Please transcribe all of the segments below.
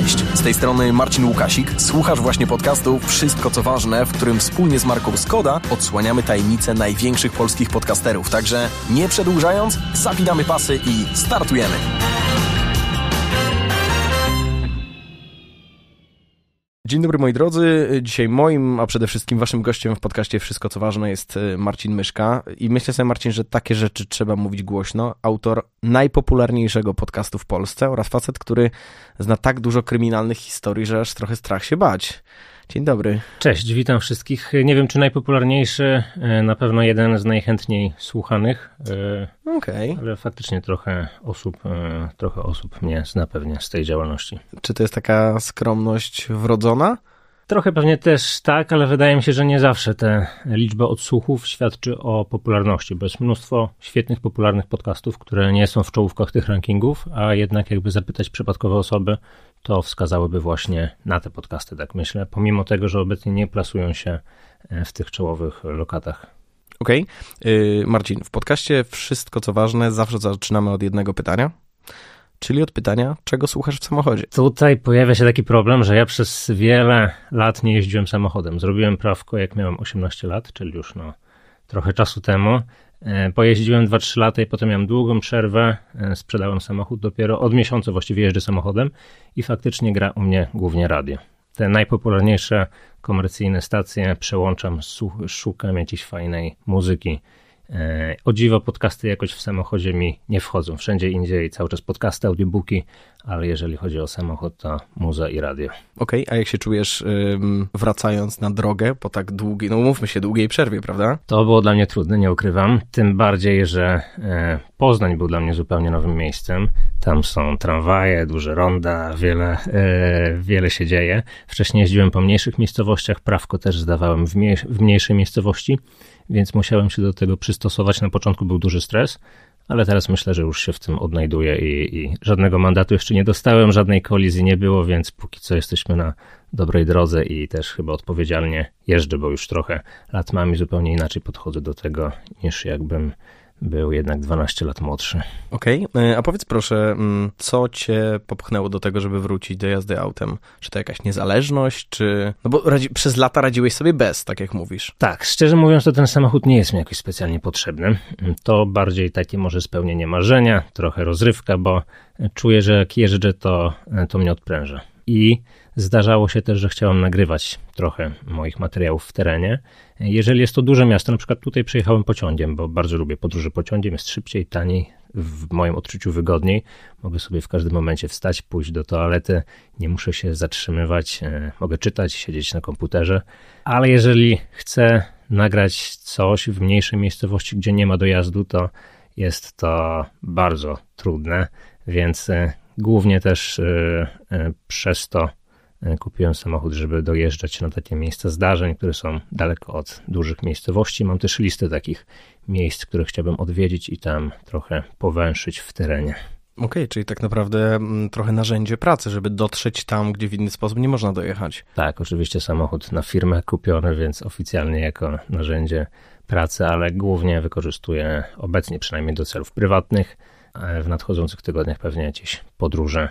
Cześć, z tej strony Marcin Łukasik. Słuchasz właśnie podcastu Wszystko co ważne, w którym wspólnie z Marką Skoda odsłaniamy tajemnice największych polskich podcasterów. Także nie przedłużając, zapinamy pasy i startujemy. Dzień dobry moi drodzy. Dzisiaj moim, a przede wszystkim waszym gościem w podcaście Wszystko co ważne jest e, Marcin Myszka. I myślę sobie Marcin, że takie rzeczy trzeba mówić głośno. Autor najpopularniejszego podcastu w Polsce oraz facet, który zna tak dużo kryminalnych historii, że aż trochę strach się bać. Dzień dobry. Cześć, witam wszystkich. Nie wiem, czy najpopularniejszy, e, na pewno jeden z najchętniej słuchanych. E, Okej. Okay. Ale faktycznie trochę osób, e, trochę osób mnie zna pewnie z tej działalności. Czy to jest taka skromność wrodzona? Trochę pewnie też tak, ale wydaje mi się, że nie zawsze ta liczba odsłuchów świadczy o popularności, bo jest mnóstwo świetnych, popularnych podcastów, które nie są w czołówkach tych rankingów, a jednak jakby zapytać przypadkowe osoby, to wskazałyby właśnie na te podcasty, tak myślę, pomimo tego, że obecnie nie plasują się e, w tych czołowych lokatach. Okej. Okay. Marcin, w podcaście Wszystko co ważne zawsze zaczynamy od jednego pytania czyli od pytania, czego słuchasz w samochodzie. Tutaj pojawia się taki problem, że ja przez wiele lat nie jeździłem samochodem. Zrobiłem prawko, jak miałem 18 lat, czyli już no, trochę czasu temu. E, pojeździłem 2-3 lata i potem miałem długą przerwę, e, sprzedałem samochód dopiero od miesiąca właściwie jeżdżę samochodem i faktycznie gra u mnie głównie radio. Te najpopularniejsze komercyjne stacje przełączam, szukam jakiejś fajnej muzyki, o dziwo podcasty jakoś w samochodzie mi nie wchodzą. Wszędzie indziej cały czas podcasty, audiobooki, ale jeżeli chodzi o samochód, to muza i radio. Okej, okay, a jak się czujesz wracając na drogę po tak długiej, no mówmy się, długiej przerwie, prawda? To było dla mnie trudne, nie ukrywam. Tym bardziej, że e, Poznań był dla mnie zupełnie nowym miejscem. Tam są tramwaje, duże ronda, wiele, e, wiele się dzieje. Wcześniej jeździłem po mniejszych miejscowościach, prawko też zdawałem w, mniej, w mniejszej miejscowości więc musiałem się do tego przystosować. Na początku był duży stres, ale teraz myślę, że już się w tym odnajduję i, i, żadnego mandatu jeszcze nie dostałem, żadnej kolizji nie było, więc póki co jesteśmy na dobrej drodze i też chyba odpowiedzialnie jeżdżę, bo już trochę lat mam i zupełnie inaczej podchodzę do tego niż jakbym był jednak 12 lat młodszy. Okej, okay. E, a powiedz proszę, mm, co cię popchnęło do tego, żeby wrócić do jazdy autem? Czy to jakaś niezależność, czy... No bo radzi... przez lata radziłeś sobie bez, tak jak mówisz. Tak, szczerze mówiąc, to ten samochód nie jest mi jakoś specjalnie potrzebny. To bardziej takie może spełnienie marzenia, trochę rozrywka, bo czuję, że jak jeżdżę, to, to mnie odpręża. I Zdarzało się też, że chciałem nagrywać trochę moich materiałów w terenie. Jeżeli jest to duże miasto, na przykład tutaj przyjechałem pociągiem, bo bardzo lubię podróże pociągiem, jest szybciej, taniej, w moim odczuciu wygodniej. Mogę sobie w każdym momencie wstać, pójść do toalety, nie muszę się zatrzymywać, e, mogę czytać, siedzieć na komputerze. Ale jeżeli chcę nagrać coś w mniejszej miejscowości, gdzie nie ma dojazdu, to jest to bardzo trudne, więc e, głównie też e, przez to kupiłem samochód, żeby dojeżdżać na takie miejsca zdarzeń, które są daleko od dużych miejscowości. Mam też listę takich miejsc, które chciałbym odwiedzić i tam trochę powęszyć w terenie. Okej, okay, czyli tak naprawdę mm, trochę narzędzie pracy, żeby dotrzeć tam, gdzie w inny sposób nie można dojechać. Tak, oczywiście samochód na firmę kupiony, więc oficjalnie jako narzędzie pracy, ale głównie wykorzystuję obecnie przynajmniej do celów prywatnych. W nadchodzących tygodniach pewnie jakieś podróże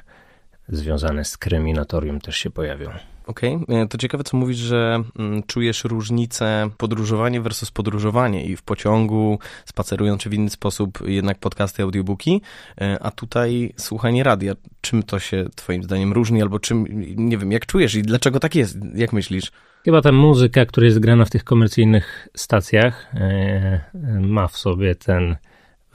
związane z kryminatorium też się pojawią. Okej, okay. E, to ciekawe, co mówisz, że mm, czujesz różnicę podróżowanie versus podróżowanie i w pociągu, spacerując czy w inny sposób jednak podcasty, audiobooki, e, a tutaj słuchanie radia. Czym to się twoim zdaniem różni albo czym, nie wiem, jak czujesz i dlaczego tak jest? Jak myślisz? Chyba ta muzyka, która jest grana w tych komercyjnych stacjach, e, ma w sobie ten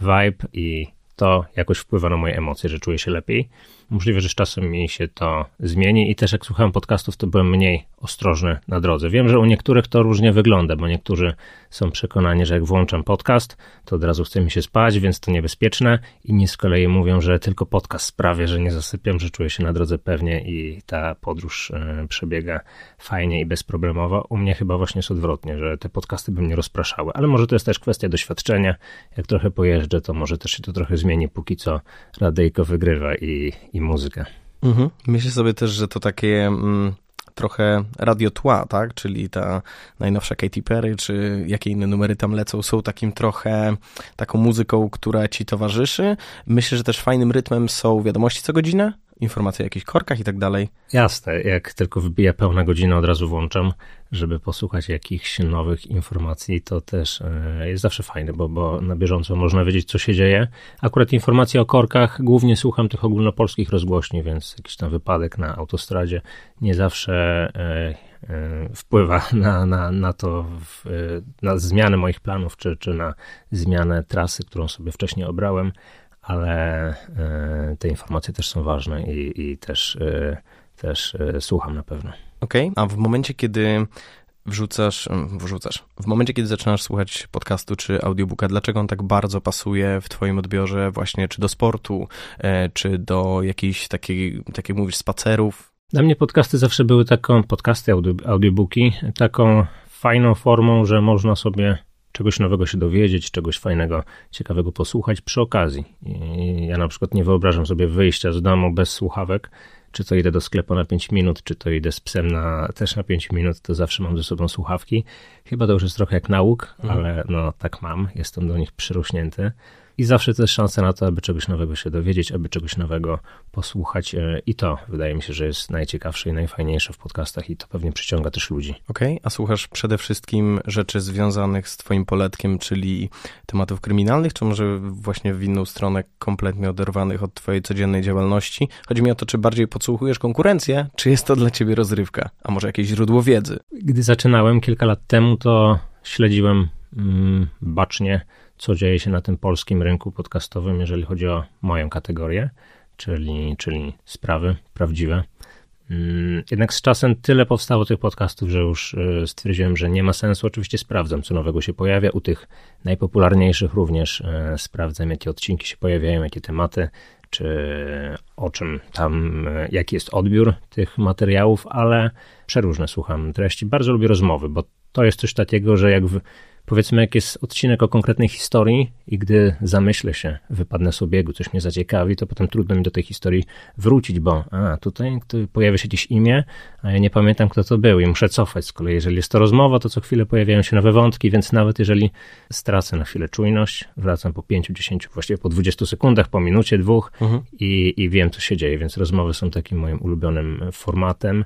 vibe i to jakoś wpływa na moje emocje, że czuję się lepiej. Możliwe, że z czasem mi się to zmieni i też jak słuchałem podcastów, to byłem mniej ostrożny na drodze. Wiem, że u niektórych to różnie wygląda, bo niektórzy są przekonani, że jak włączam podcast, to od razu chce mi się spać, więc to niebezpieczne. Inni z kolei mówią, że tylko podcast sprawia, że nie zasypiam, że czuję się na drodze pewnie i ta podróż e, przebiega fajnie i bezproblemowo. U mnie chyba właśnie jest odwrotnie, że te podcasty by mnie rozpraszały, ale może to jest też kwestia doświadczenia. Jak trochę pojeżdżę, to może też się to trochę zmieni, póki co radyjko wygrywa i, i muzykę. Mhm. Myślę sobie też, że to takie mm, trochę radiotła, tak? Czyli ta najnowsza Katy Perry, czy jakie inne numery tam lecą, są takim trochę taką muzyką, która ci towarzyszy. Myślę, że też fajnym rytmem są wiadomości co godzinę, informacje o jakichś korkach i tak dalej. Jasne, jak tylko wybija pełna godzina, od razu włączam, żeby posłuchać jakichś nowych informacji. To też e, jest zawsze fajne, bo, bo na bieżąco można wiedzieć, co się dzieje. Akurat informacje o korkach głównie słucham tych ogólnopolskich rozgłośni, więc jakiś tam wypadek na autostradzie nie zawsze e, e, wpływa na, na, na to, na zmianę moich planów, czy, czy na zmianę trasy, którą sobie wcześniej obrałem ale e, te informacje też są ważne i, i też, e, też e, słucham na pewno. Okej, okay. a w momencie, kiedy wrzucasz, wrzucasz, w momencie, kiedy zaczynasz słuchać podcastu czy audiobooka, dlaczego on tak bardzo pasuje w twoim odbiorze właśnie czy do sportu, czy do jakichś takiej, tak jak mówisz, spacerów? Dla mnie podcasty zawsze były taką, podcasty, audiobooki, taką fajną formą, że można sobie czegoś nowego się dowiedzieć, czegoś fajnego, ciekawego posłuchać przy okazji. I ja na przykład nie wyobrażam sobie wyjścia z domu bez słuchawek, czy to idę do sklepu na 5 minut, czy to idę z psem na, też na 5 minut, to zawsze mam ze sobą słuchawki. Chyba to już jest trochę jak nauk, mhm. ale no tak mam, jestem do nich przyrośnięty. I zawsze to jest szansa na to, aby czegoś nowego się dowiedzieć, aby czegoś nowego posłuchać. E, I to wydaje mi się, że jest najciekawsze i najfajniejsze w podcastach, i to pewnie przyciąga też ludzi. Okej, okay. a słuchasz przede wszystkim rzeczy związanych z Twoim poletkiem, czyli tematów kryminalnych, czy może właśnie w inną stronę, kompletnie oderwanych od Twojej codziennej działalności? Chodzi mi o to, czy bardziej podsłuchujesz konkurencję, czy jest to dla Ciebie rozrywka, a może jakieś źródło wiedzy? Gdy zaczynałem kilka lat temu, to śledziłem mm, bacznie co dzieje się na tym polskim rynku podcastowym, jeżeli chodzi o moją kategorię, czyli, czyli sprawy prawdziwe. Mm, jednak z czasem tyle powstało tych podcastów, że już e, stwierdziłem, że nie ma sensu. Oczywiście sprawdzam, co nowego się pojawia. U tych najpopularniejszych również e, sprawdzam, jakie odcinki się pojawiają, jakie tematy, czy o czym tam, e, jaki jest odbiór tych materiałów, ale przeróżne słucham treści. Bardzo lubię rozmowy, bo to jest coś takiego, że jak w, powiedzmy, jak jest odcinek o konkretnej historii i gdy zamyślę się, wypadnę z obiegu, coś mnie zaciekawi, to potem trudno mi do tej historii wrócić, bo a, tutaj pojawia się jakieś imię, a ja nie pamiętam, kto to był i muszę cofać. Z kolei, jeżeli jest to rozmowa, to co chwilę pojawiają się nowe wątki, więc nawet jeżeli stracę na chwilę czujność, wracam po 5, 10, właściwie po 20 sekundach, po minucie, dwóch mhm. i, i wiem, co się dzieje, więc rozmowy są takim moim ulubionym formatem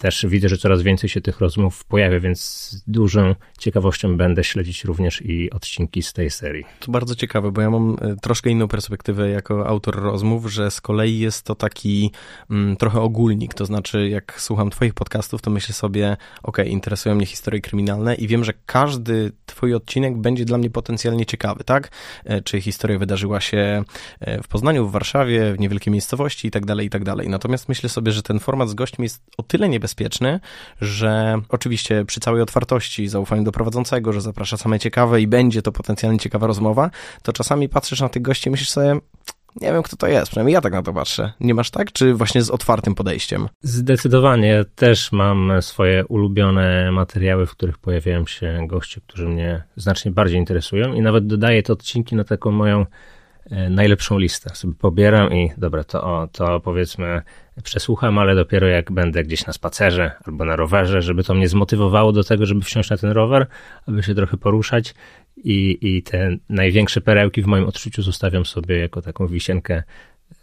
też widzę, że coraz więcej się tych rozmów pojawia, więc z dużą ciekawością będę śledzić również i odcinki z tej serii. To bardzo ciekawe, bo ja mam e, troszkę inną perspektywę jako autor rozmów, że z kolei jest to taki mm, trochę ogólnik, to znaczy jak słucham twoich podcastów, to myślę sobie, ok, interesują mnie historie kryminalne i wiem, że każdy twój odcinek będzie dla mnie potencjalnie ciekawy, tak? E, czy historia wydarzyła się e, w Poznaniu, w Warszawie, w niewielkiej miejscowości i tak dalej, i tak dalej. Natomiast myślę sobie, że ten format z gośćmi jest o tyle niebezpieczny, bezpieczny, że oczywiście przy całej otwartości, zaufaniu do prowadzącego, że zaprasza same ciekawe i będzie to potencjalnie ciekawa rozmowa, to czasami patrzysz na tych gości i myślisz sobie, nie wiem, kto to jest, przynajmniej ja tak na to patrzę. Nie masz tak, czy właśnie z otwartym podejściem? Zdecydowanie. Też mam swoje ulubione materiały, w których pojawiają się goście, którzy mnie znacznie bardziej interesują i nawet dodaję te odcinki na taką moją E, najlepszą listę. Sobie pobieram i dobra, to, to powiedzmy przesłucham, ale dopiero jak będę gdzieś na spacerze albo na rowerze, żeby to mnie zmotywowało do tego, żeby wsiąść na ten rower, aby się trochę poruszać i, i te największe perełki w moim odczuciu zostawiam sobie jako taką wisienkę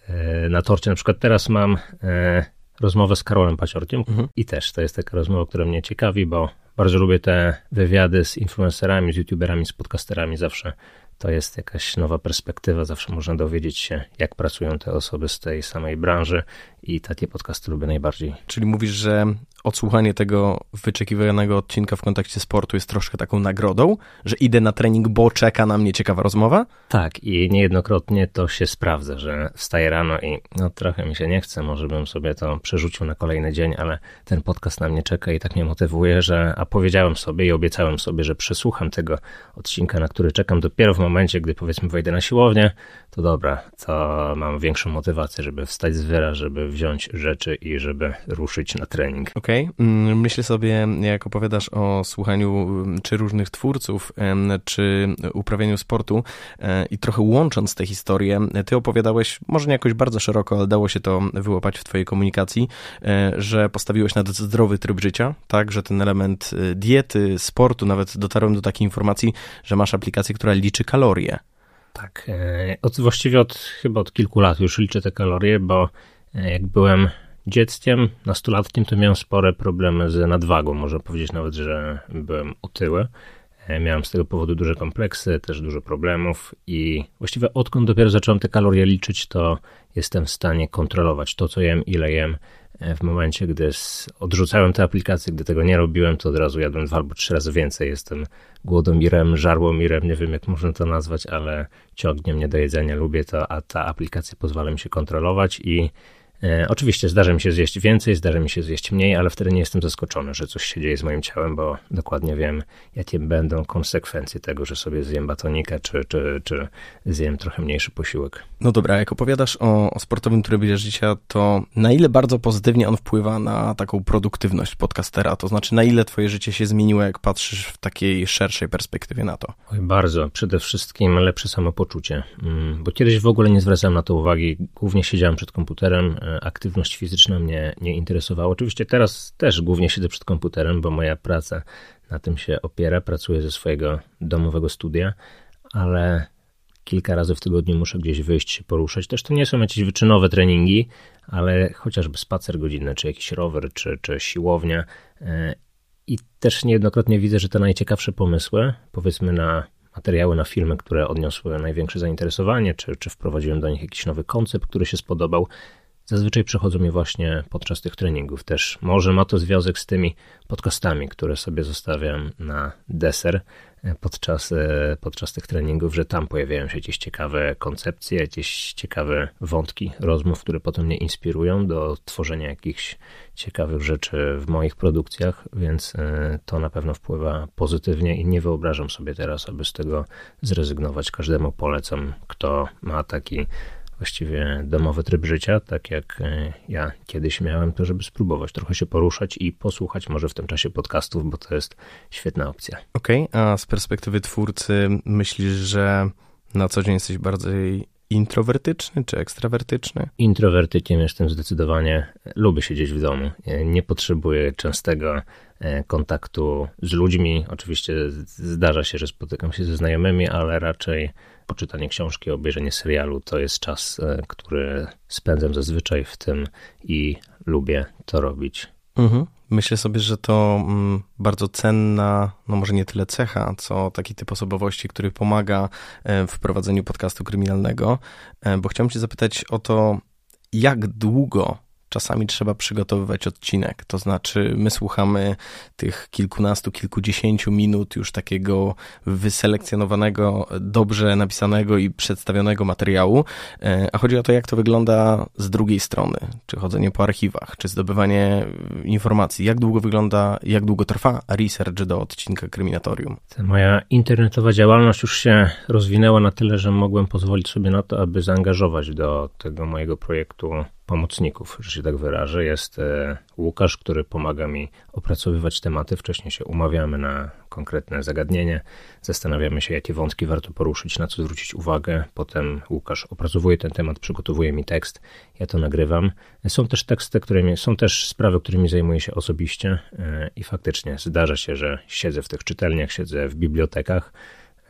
e, na torcie. Na przykład teraz mam e, rozmowę z Karolem Paciorkiem mhm. i też to jest taka rozmowa, która mnie ciekawi, bo bardzo lubię te wywiady z influencerami, z youtuberami, z podcasterami zawsze to jest jakaś nowa perspektywa. Zawsze można dowiedzieć się, jak pracują te osoby z tej samej branży i takie podcasty lubię najbardziej. Czyli mówisz, że odsłuchanie tego wyczekiwanego odcinka w kontekście sportu jest troszkę taką nagrodą, że idę na trening, bo czeka na mnie ciekawa rozmowa? Tak, i niejednokrotnie to się sprawdza, że wstaję rano i no trochę mi się nie chce, może bym sobie to przerzucił na kolejny dzień, ale ten podcast na mnie czeka i tak mnie motywuje, że a powiedziałem sobie i obiecałem sobie, że przesłucham tego odcinka, na który czekam dopiero w momencie, gdy powiedzmy wejdę na siłownię, to dobra, to mam większą motywację, żeby wstać z wyra, żeby wziąć rzeczy i żeby ruszyć na trening. Okej, okay. Mm, myślę sobie, jak opowiadasz o słuchaniu mm, czy różnych twórców, czy uprawianiu sportu e, i trochę łącząc te historie, ty opowiadałeś, może nie jakoś bardzo szeroko, ale dało się to wyłapać w twojej komunikacji, e, że postawiłeś na zdrowy tryb życia, tak, że ten element e, diety, sportu, nawet dotarłem do takiej informacji, że masz aplikację, która liczy kalorie. Tak, od, właściwie od chyba od kilku lat już liczę te kalorie, bo Jak byłem dzieckiem, nastolatkiem, to miałem spore problemy z nadwagą. Można powiedzieć nawet, że byłem otyły. E, miałem z tego powodu duże kompleksy, też dużo problemów i właściwie odkąd dopiero zacząłem te kalorie liczyć, to jestem w stanie kontrolować to, co jem, ile jem. E, w momencie, gdy odrzucałem te aplikacje, gdy tego nie robiłem, to od razu jadłem dwa albo trzy razy więcej. Jestem głodomirem, żarłomirem, nie wiem jak można to nazwać, ale ciągnie mnie do jedzenia, lubię to, a ta aplikacja pozwala mi się kontrolować i oczywiście zdarza mi się zjeść więcej, zdarza mi się zjeść mniej, ale wtedy nie jestem zaskoczony, że coś się dzieje z moim ciałem, bo dokładnie wiem, jakie będą konsekwencje tego, że sobie zjem batonika, czy, czy, czy zjem trochę mniejszy posiłek. No dobra, jak opowiadasz o, o sportowym trybie życia, to na ile bardzo pozytywnie on wpływa na taką produktywność podcastera? To znaczy, na ile twoje życie się zmieniło, jak patrzysz w takiej szerszej perspektywie na to? Oj, bardzo. Przede wszystkim lepsze samopoczucie, mm, bo kiedyś w ogóle nie zwracałem na to uwagi. Głównie siedziałem przed komputerem, E, aktywność fizyczna mnie nie interesowała. Oczywiście teraz też głównie siedzę przed komputerem, bo moja praca na tym się opiera. Pracuję ze swojego domowego studia, ale kilka razy w tygodniu muszę gdzieś wyjść, się poruszać. Też to nie są jakieś wyczynowe treningi, ale chociażby spacer godzinny, czy jakiś rower, czy, czy siłownia. E, I też niejednokrotnie widzę, że te najciekawsze pomysły, powiedzmy na materiały na filmy, które odniosły największe zainteresowanie, czy, czy wprowadziłem do nich jakiś nowy koncept, który się spodobał, zazwyczaj przychodzą mi właśnie podczas tych treningów. Też może ma to związek z tymi podcastami, które sobie zostawiam na deser e, podczas, e, podczas tych treningów, że tam pojawiają się jakieś ciekawe koncepcje, jakieś ciekawe wątki rozmów, które potem mnie inspirują do tworzenia jakichś ciekawych rzeczy w moich produkcjach, więc e, to na pewno wpływa pozytywnie i nie wyobrażam sobie teraz, aby z tego zrezygnować. Każdemu polecam, kto ma taki właściwie domowy tryb życia, tak jak e, ja kiedyś miałem, to żeby spróbować trochę się poruszać i posłuchać może w tym czasie podcastów, bo to jest świetna opcja. Okej, okay, a z perspektywy twórcy myślisz, że na co dzień jesteś bardziej introwertyczny czy ekstrawertyczny? Introwertykiem jestem zdecydowanie. Lubię siedzieć w domu. Nie potrzebuję częstego e, kontaktu z ludźmi. Oczywiście zdarza się, że spotykam się ze znajomymi, ale raczej poczytanie książki, obejrzenie serialu to jest czas, e, który spędzam zazwyczaj w tym i lubię to robić. Mhm. Myślę sobie, że to mm, bardzo cenna, no może nie tyle cecha, co taki typ osobowości, który pomaga e, w prowadzeniu podcastu kryminalnego, e, bo chciałem Cię zapytać o to, jak długo czasami trzeba przygotowywać odcinek. To znaczy, my słuchamy tych kilkunastu, kilkudziesięciu minut już takiego wyselekcjonowanego, dobrze napisanego i przedstawionego materiału, e, a chodzi o to, jak to wygląda z drugiej strony. Czy chodzenie po archiwach, czy zdobywanie informacji. Jak długo wygląda, jak długo trwa research do odcinka Kryminatorium? Moja internetowa działalność już się rozwinęła na tyle, że mogłem pozwolić sobie na to, aby zaangażować do tego mojego projektu pomocników, że się tak wyrażę. Jest e, Łukasz, który pomaga mi opracowywać tematy. Wcześniej się umawiamy na konkretne zagadnienie, zastanawiamy się, jakie wątki warto poruszyć, na co zwrócić uwagę. Potem Łukasz opracowuje ten temat, przygotowuje mi tekst, ja to nagrywam. Są też teksty, którymi, są też sprawy, którymi zajmuję się osobiście e, i faktycznie zdarza się, że siedzę w tych czytelniach, siedzę w bibliotekach.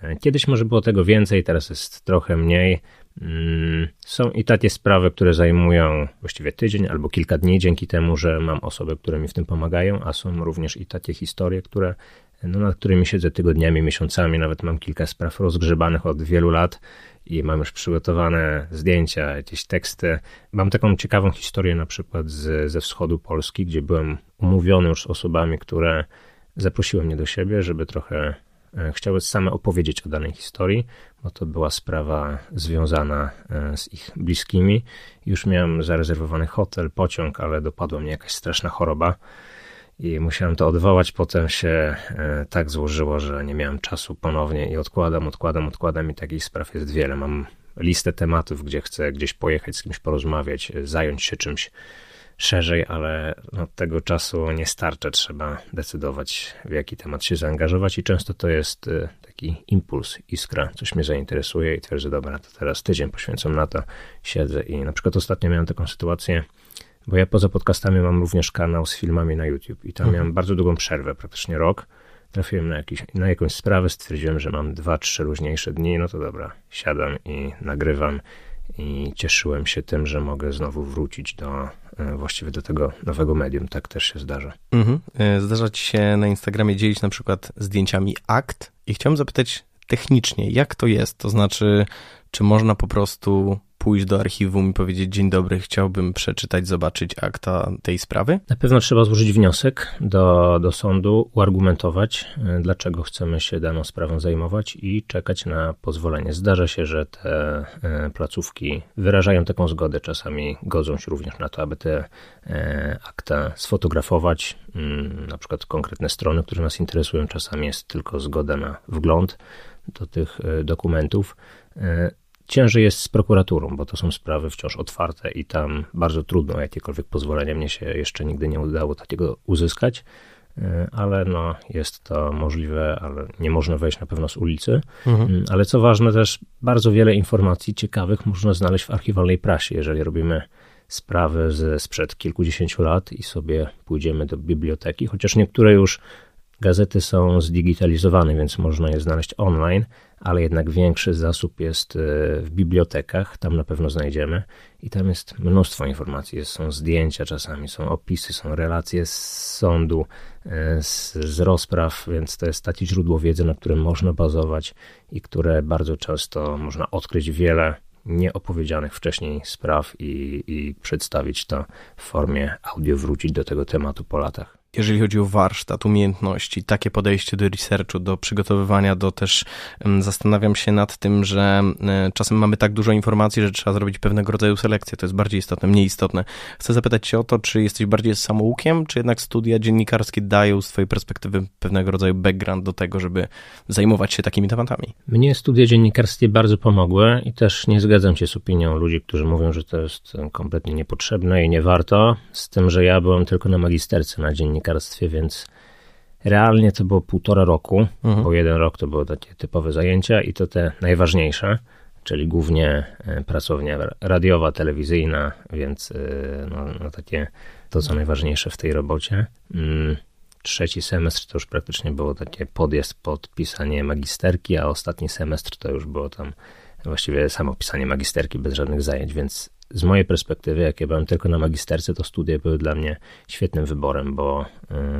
E, kiedyś może było tego więcej, teraz jest trochę mniej. Mm, są i takie sprawy, które zajmują właściwie tydzień albo kilka dni, dzięki temu, że mam osoby, które mi w tym pomagają, a są również i takie historie, które, no, nad którymi siedzę tygodniami, miesiącami. Nawet mam kilka spraw rozgrzebanych od wielu lat i mam już przygotowane zdjęcia, jakieś teksty. Mam taką ciekawą historię na przykład z, ze wschodu Polski, gdzie byłem umówiony już z osobami, które zaprosiły mnie do siebie, żeby trochę chciały same opowiedzieć o danej historii, bo to była sprawa związana e, z ich bliskimi. Już miałem zarezerwowany hotel, pociąg, ale dopadła mnie jakaś straszna choroba i musiałem to odwołać. Potem się e, tak złożyło, że nie miałem czasu ponownie i odkładam, odkładam, odkładam i takich spraw jest wiele. Mam listę tematów, gdzie chcę gdzieś pojechać, z kimś porozmawiać, zająć się czymś szerzej, ale od tego czasu nie starcza. Trzeba decydować, w jaki temat się zaangażować, i często to jest y, taki impuls, iskra, coś mnie zainteresuje i twierdzę, dobra, to teraz tydzień poświęcam na to, siedzę i na przykład ostatnio miałem taką sytuację, bo ja poza podcastami mam również kanał z filmami na YouTube i tam mhm. miałem bardzo długą przerwę, praktycznie rok. Trafiłem na, jakiś, na jakąś sprawę, stwierdziłem, że mam dwa, trzy luźniejsze dni, no to dobra, siadam i nagrywam i cieszyłem się tym, że mogę znowu wrócić do właściwie do tego nowego medium. Tak też się zdarza. Mhm. Zdarza ci się na Instagramie dzielić na przykład zdjęciami akt i chciałem zapytać technicznie, jak to jest? To znaczy, czy można po prostu pójść do archiwum i powiedzieć: Dzień dobry, chciałbym przeczytać, zobaczyć akta tej sprawy? Na pewno trzeba złożyć wniosek do, do sądu, uargumentować, e, dlaczego chcemy się daną sprawą zajmować i czekać na pozwolenie. Zdarza się, że te e, placówki wyrażają taką zgodę, czasami godzą się również na to, aby te e, akta sfotografować, mm, na przykład konkretne strony, które nas interesują. Czasami jest tylko zgoda na wgląd do tych dokumentów. Ciężej jest z prokuraturą, bo to są sprawy wciąż otwarte i tam bardzo trudno o jakiekolwiek pozwolenie. Mnie się jeszcze nigdy nie udało takiego uzyskać, e, ale no, jest to możliwe, ale nie można wejść na pewno z ulicy. Mhm. Mm, ale co ważne, też bardzo wiele informacji ciekawych można znaleźć w archiwalnej prasie, jeżeli robimy sprawy ze sprzed kilkudziesięciu lat i sobie pójdziemy do biblioteki, chociaż niektóre już Gazety są zdigitalizowane, więc można je znaleźć online, ale jednak większy zasób jest e, w bibliotekach, tam na pewno znajdziemy i tam jest mnóstwo informacji. Są zdjęcia czasami, są opisy, są relacje z sądu, e, z, z rozpraw, więc to jest takie źródło wiedzy, na którym można bazować i które bardzo często można odkryć wiele nieopowiedzianych wcześniej spraw i, i przedstawić to w formie audio, wrócić do tego tematu po latach jeżeli chodzi o warsztat, umiejętności, takie podejście do researchu, do przygotowywania, do też zastanawiam się nad tym, że czasem mamy tak dużo informacji, że trzeba zrobić pewnego rodzaju selekcję. To jest bardziej istotne, mniej istotne. Chcę zapytać Cię o to, czy jesteś bardziej samoukiem, czy jednak studia dziennikarskie dają z Twojej perspektywy pewnego rodzaju background do tego, żeby zajmować się takimi tematami? Mnie studia dziennikarskie bardzo pomogły i też nie zgadzam się z opinią ludzi, którzy mówią, że to jest kompletnie niepotrzebne i nie warto, z tym, że ja byłem tylko na magisterce na dziennikarstwie więc realnie to było półtora roku, mhm. bo jeden rok to były takie typowe zajęcia i to te najważniejsze, czyli głównie e, pracownia radiowa, telewizyjna, więc e, no, no takie to, co najważniejsze w tej robocie. Mm, trzeci semestr to już praktycznie było takie podjazd pod pisanie magisterki, a ostatni semestr to już było tam właściwie samo pisanie magisterki bez żadnych zajęć, więc z mojej perspektywy, jak ja byłem tylko na magisterce, to studia były dla mnie świetnym wyborem, bo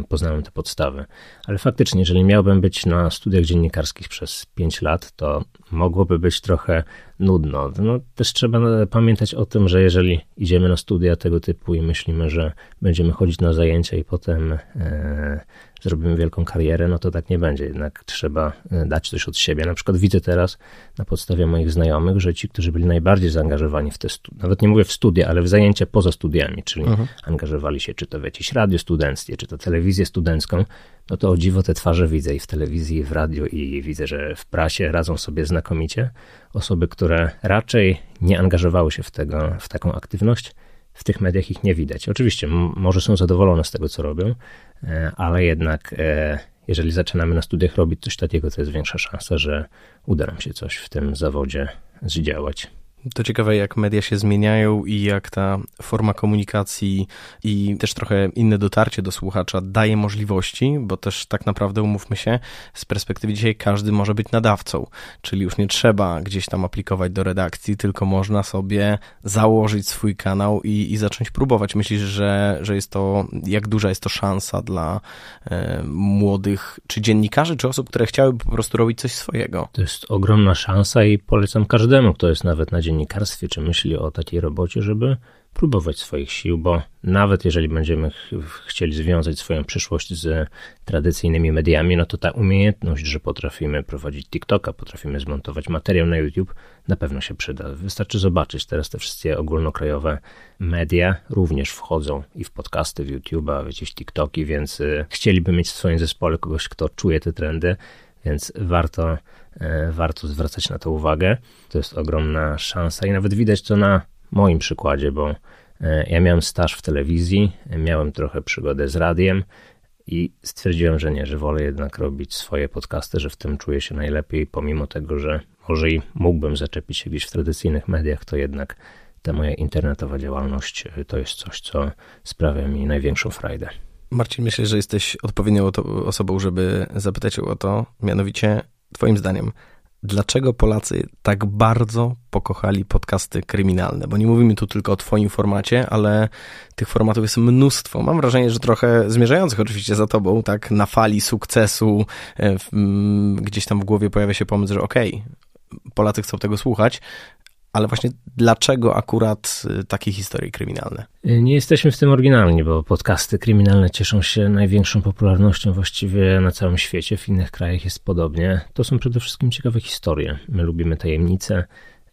y, poznałem te podstawy. Ale faktycznie, jeżeli miałbym być na studiach dziennikarskich przez 5 lat, to mogłoby być trochę nudno. No, też trzeba pamiętać o tym, że jeżeli idziemy na studia tego typu i myślimy, że będziemy chodzić na zajęcia i potem e, zrobimy wielką karierę, no to tak nie będzie. Jednak trzeba e, dać coś od siebie. Na przykład widzę teraz na podstawie moich znajomych, że ci, którzy byli najbardziej zaangażowani w te studia, nawet nie mówię w studia, ale w zajęcia poza studiami, czyli mhm. angażowali się czy to w jakieś radio studenckie, czy to telewizję studencką, no to o dziwo te twarze widzę i w telewizji, i w radiu, i widzę, że w prasie radzą sobie znakomicie. Osoby, które raczej nie angażowały się w, tego, w taką aktywność, w tych mediach ich nie widać. Oczywiście, może są zadowolone z tego, co robią, e, ale jednak e, jeżeli zaczynamy na studiach robić coś takiego, to jest większa szansa, że uda nam się coś w tym zawodzie zdziałać. To ciekawe, jak media się zmieniają i jak ta forma komunikacji i też trochę inne dotarcie do słuchacza daje możliwości, bo też tak naprawdę, umówmy się, z perspektywy dzisiaj każdy może być nadawcą, czyli już nie trzeba gdzieś tam aplikować do redakcji, tylko można sobie założyć swój kanał i, i zacząć próbować. Myślisz, że, że jest to, jak duża jest to szansa dla e, młodych, czy dziennikarzy, czy osób, które chciałyby po prostu robić coś swojego? To jest ogromna szansa i polecam każdemu, kto jest nawet na dziennikarstwie, czy myśli o takiej robocie, żeby próbować swoich sił, bo nawet jeżeli będziemy ch chcieli związać swoją przyszłość z tradycyjnymi mediami, no to ta umiejętność, że potrafimy prowadzić TikToka, potrafimy zmontować materiał na YouTube, na pewno się przyda. Wystarczy zobaczyć, teraz te wszystkie ogólnokrajowe media również wchodzą i w podcasty, w YouTube'a, w jakieś TikToki, więc y, chcieliby mieć w swoim zespole kogoś, kto czuje te trendy, więc warto, warto zwracać na to uwagę. To jest ogromna szansa i nawet widać to na moim przykładzie, bo e, ja miałem staż w telewizji, miałem trochę przygodę z radiem i stwierdziłem, że nie, że wolę jednak robić swoje podcasty, że w tym czuję się najlepiej, pomimo tego, że może i mógłbym zaczepić się gdzieś w tradycyjnych mediach, to jednak ta moja internetowa działalność e, to jest coś, co sprawia mi największą frajdę. Marcin, myślę, że jesteś odpowiednią osobą, żeby zapytać o to, mianowicie, Twoim zdaniem, dlaczego Polacy tak bardzo pokochali podcasty kryminalne? Bo nie mówimy tu tylko o Twoim formacie, ale tych formatów jest mnóstwo. Mam wrażenie, że trochę zmierzających oczywiście za Tobą, tak, na fali sukcesu, e, gdzieś tam w głowie pojawia się pomysł, że okej, okay, Polacy chcą tego słuchać, ale właśnie dlaczego akurat y, takie historie kryminalne? Nie jesteśmy w tym oryginalni, bo podcasty kryminalne cieszą się największą popularnością właściwie na całym świecie. W innych krajach jest podobnie. To są przede wszystkim ciekawe historie. My lubimy tajemnice.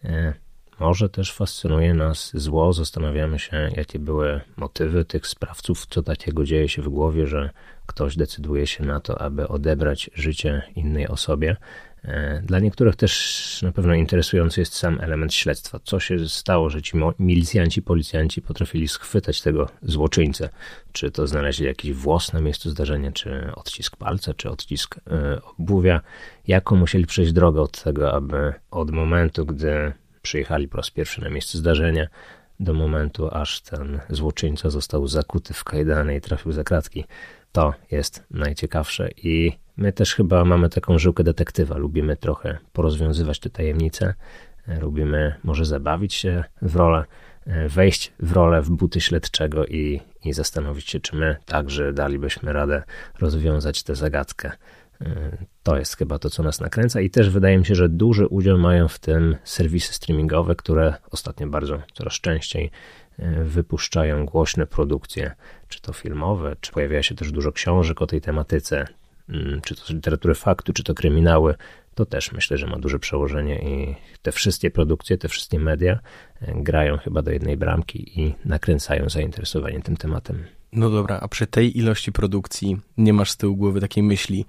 E, może też fascynuje nas zło. Zastanawiamy się, jakie były motywy tych sprawców, co takiego dzieje się w głowie, że ktoś decyduje się na to, aby odebrać życie innej osobie. E, dla niektórych też na pewno interesujący jest sam element śledztwa. Co się stało, że ci milicjanci, policjanci potrafili schwytać tego złoczyńcę? Czy to znaleźli jakiś włos na miejscu zdarzenia, czy odcisk palca, czy odcisk e, obuwia? Jaką musieli przejść drogę od tego, aby od momentu, gdy przyjechali po raz pierwszy na miejsce zdarzenia, do momentu, aż ten złoczyńca został zakuty w kajdany i trafił za kratki. To jest najciekawsze i My też chyba mamy taką żyłkę detektywa. Lubimy trochę porozwiązywać te tajemnice. E, lubimy może zabawić się w rolę, e, wejść w rolę w buty śledczego i, i zastanowić się, czy my także dalibyśmy radę rozwiązać tę zagadkę. E, to jest chyba to, co nas nakręca, i też wydaje mi się, że duży udział mają w tym serwisy streamingowe, które ostatnio bardzo coraz częściej wypuszczają głośne produkcje, czy to filmowe, czy pojawia się też dużo książek o tej tematyce. Mm, czy to literatury faktu, czy to kryminały, to też myślę, że ma duże przełożenie i te wszystkie produkcje, te wszystkie media e, grają chyba do jednej bramki i nakręcają zainteresowanie tym tematem. No dobra, a przy tej ilości produkcji nie masz z tyłu głowy takiej myśli,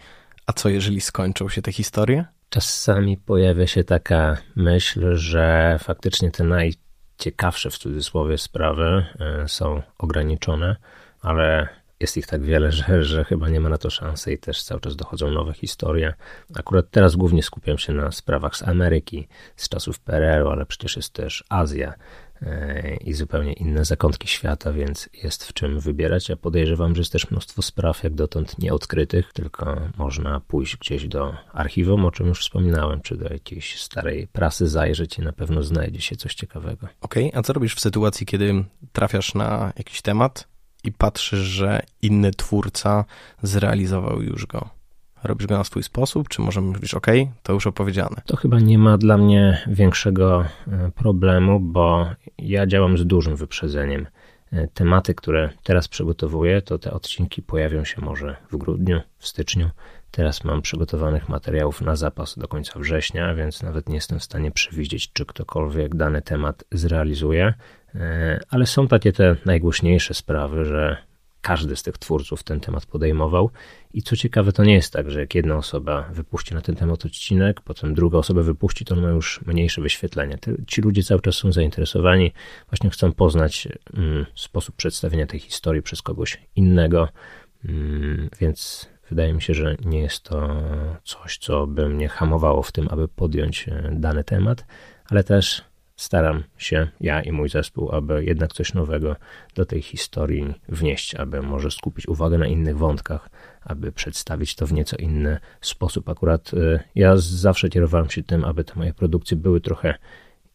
a co jeżeli skończą się te historie? Czasami pojawia się taka myśl, że faktycznie te najciekawsze w cudzysłowie sprawy e, są ograniczone, ale jest ich tak wiele, że, że chyba nie ma na to szansy i też cały czas dochodzą nowe historie. Akurat teraz głównie skupiam się na sprawach z Ameryki, z czasów PRL-u, ale przecież jest też Azja e, i zupełnie inne zakątki świata, więc jest w czym wybierać. Ja podejrzewam, że jest też mnóstwo spraw jak dotąd nieodkrytych, tylko można pójść gdzieś do archiwum, o czym już wspominałem, czy do jakiejś starej prasy zajrzeć i na pewno znajdzie się coś ciekawego. Okej, okay, a co robisz w sytuacji, kiedy trafiasz na jakiś temat, i patrzysz, że inny twórca zrealizował już go. Robisz go na swój sposób, czy może mówisz, OK, to już opowiedziane? To chyba nie ma dla mnie większego e, problemu, bo ja działam z dużym wyprzedzeniem. E, tematy, które teraz przygotowuję, to te odcinki pojawią się może w grudniu, w styczniu. Teraz mam przygotowanych materiałów na zapas do końca września, więc nawet nie jestem w stanie przewidzieć, czy ktokolwiek dany temat zrealizuje. E, ale są takie te najgłośniejsze sprawy, że każdy z tych twórców ten temat podejmował. I co ciekawe, to nie jest tak, że jak jedna osoba wypuści na ten temat odcinek, potem druga osoba wypuści, to on ma już mniejsze wyświetlenie. Ci ludzie cały czas są zainteresowani, właśnie chcą poznać mm, sposób przedstawienia tej historii przez kogoś innego, mm, więc wydaje mi się, że nie jest to coś, co by mnie hamowało w tym, aby podjąć e, dany temat, ale też staram się, ja i mój zespół, aby jednak coś nowego do tej historii wnieść, aby może skupić uwagę na innych wątkach, aby przedstawić to w nieco inny sposób. Akurat y, ja zawsze kierowałem się tym, aby te moje produkcje były trochę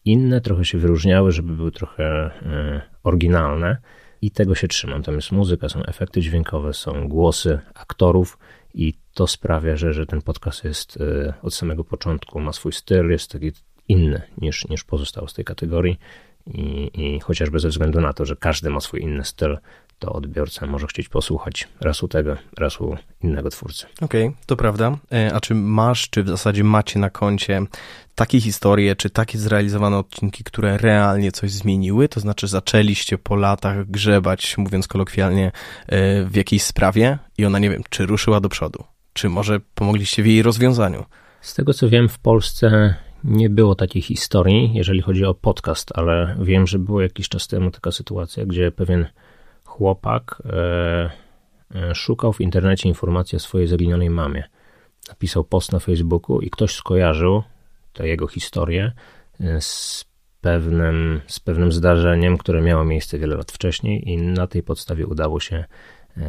inne, trochę się wyróżniały, żeby były trochę y, oryginalne i tego się trzymam. Tam jest muzyka, są efekty dźwiękowe, są głosy aktorów i to sprawia, że, że ten podcast jest y, od samego początku, ma swój styl, jest taki inny niż, niż pozostałe z tej kategorii. I, I chociażby ze względu na to, że każdy ma swój inny styl, to odbiorca może chcieć posłuchać raz u tego, raz u innego twórcy. Okej, okay, to prawda. E, a czy masz, czy w zasadzie macie na koncie takie historie, czy takie zrealizowane odcinki, które realnie coś zmieniły? To znaczy zaczęliście po latach grzebać, mówiąc kolokwialnie, e, w jakiejś sprawie i ona, nie wiem, czy ruszyła do przodu? Czy może pomogliście w jej rozwiązaniu? Z tego co wiem, w Polsce nie było takiej historii, jeżeli chodzi o podcast, ale wiem, że było jakiś czas temu taka sytuacja, gdzie pewien chłopak e, e, szukał w internecie informacji o swojej zaginionej mamie. Napisał post na Facebooku i ktoś skojarzył tę jego historię e, z pewnym, z pewnym zdarzeniem, które miało miejsce wiele lat wcześniej, i na tej podstawie udało się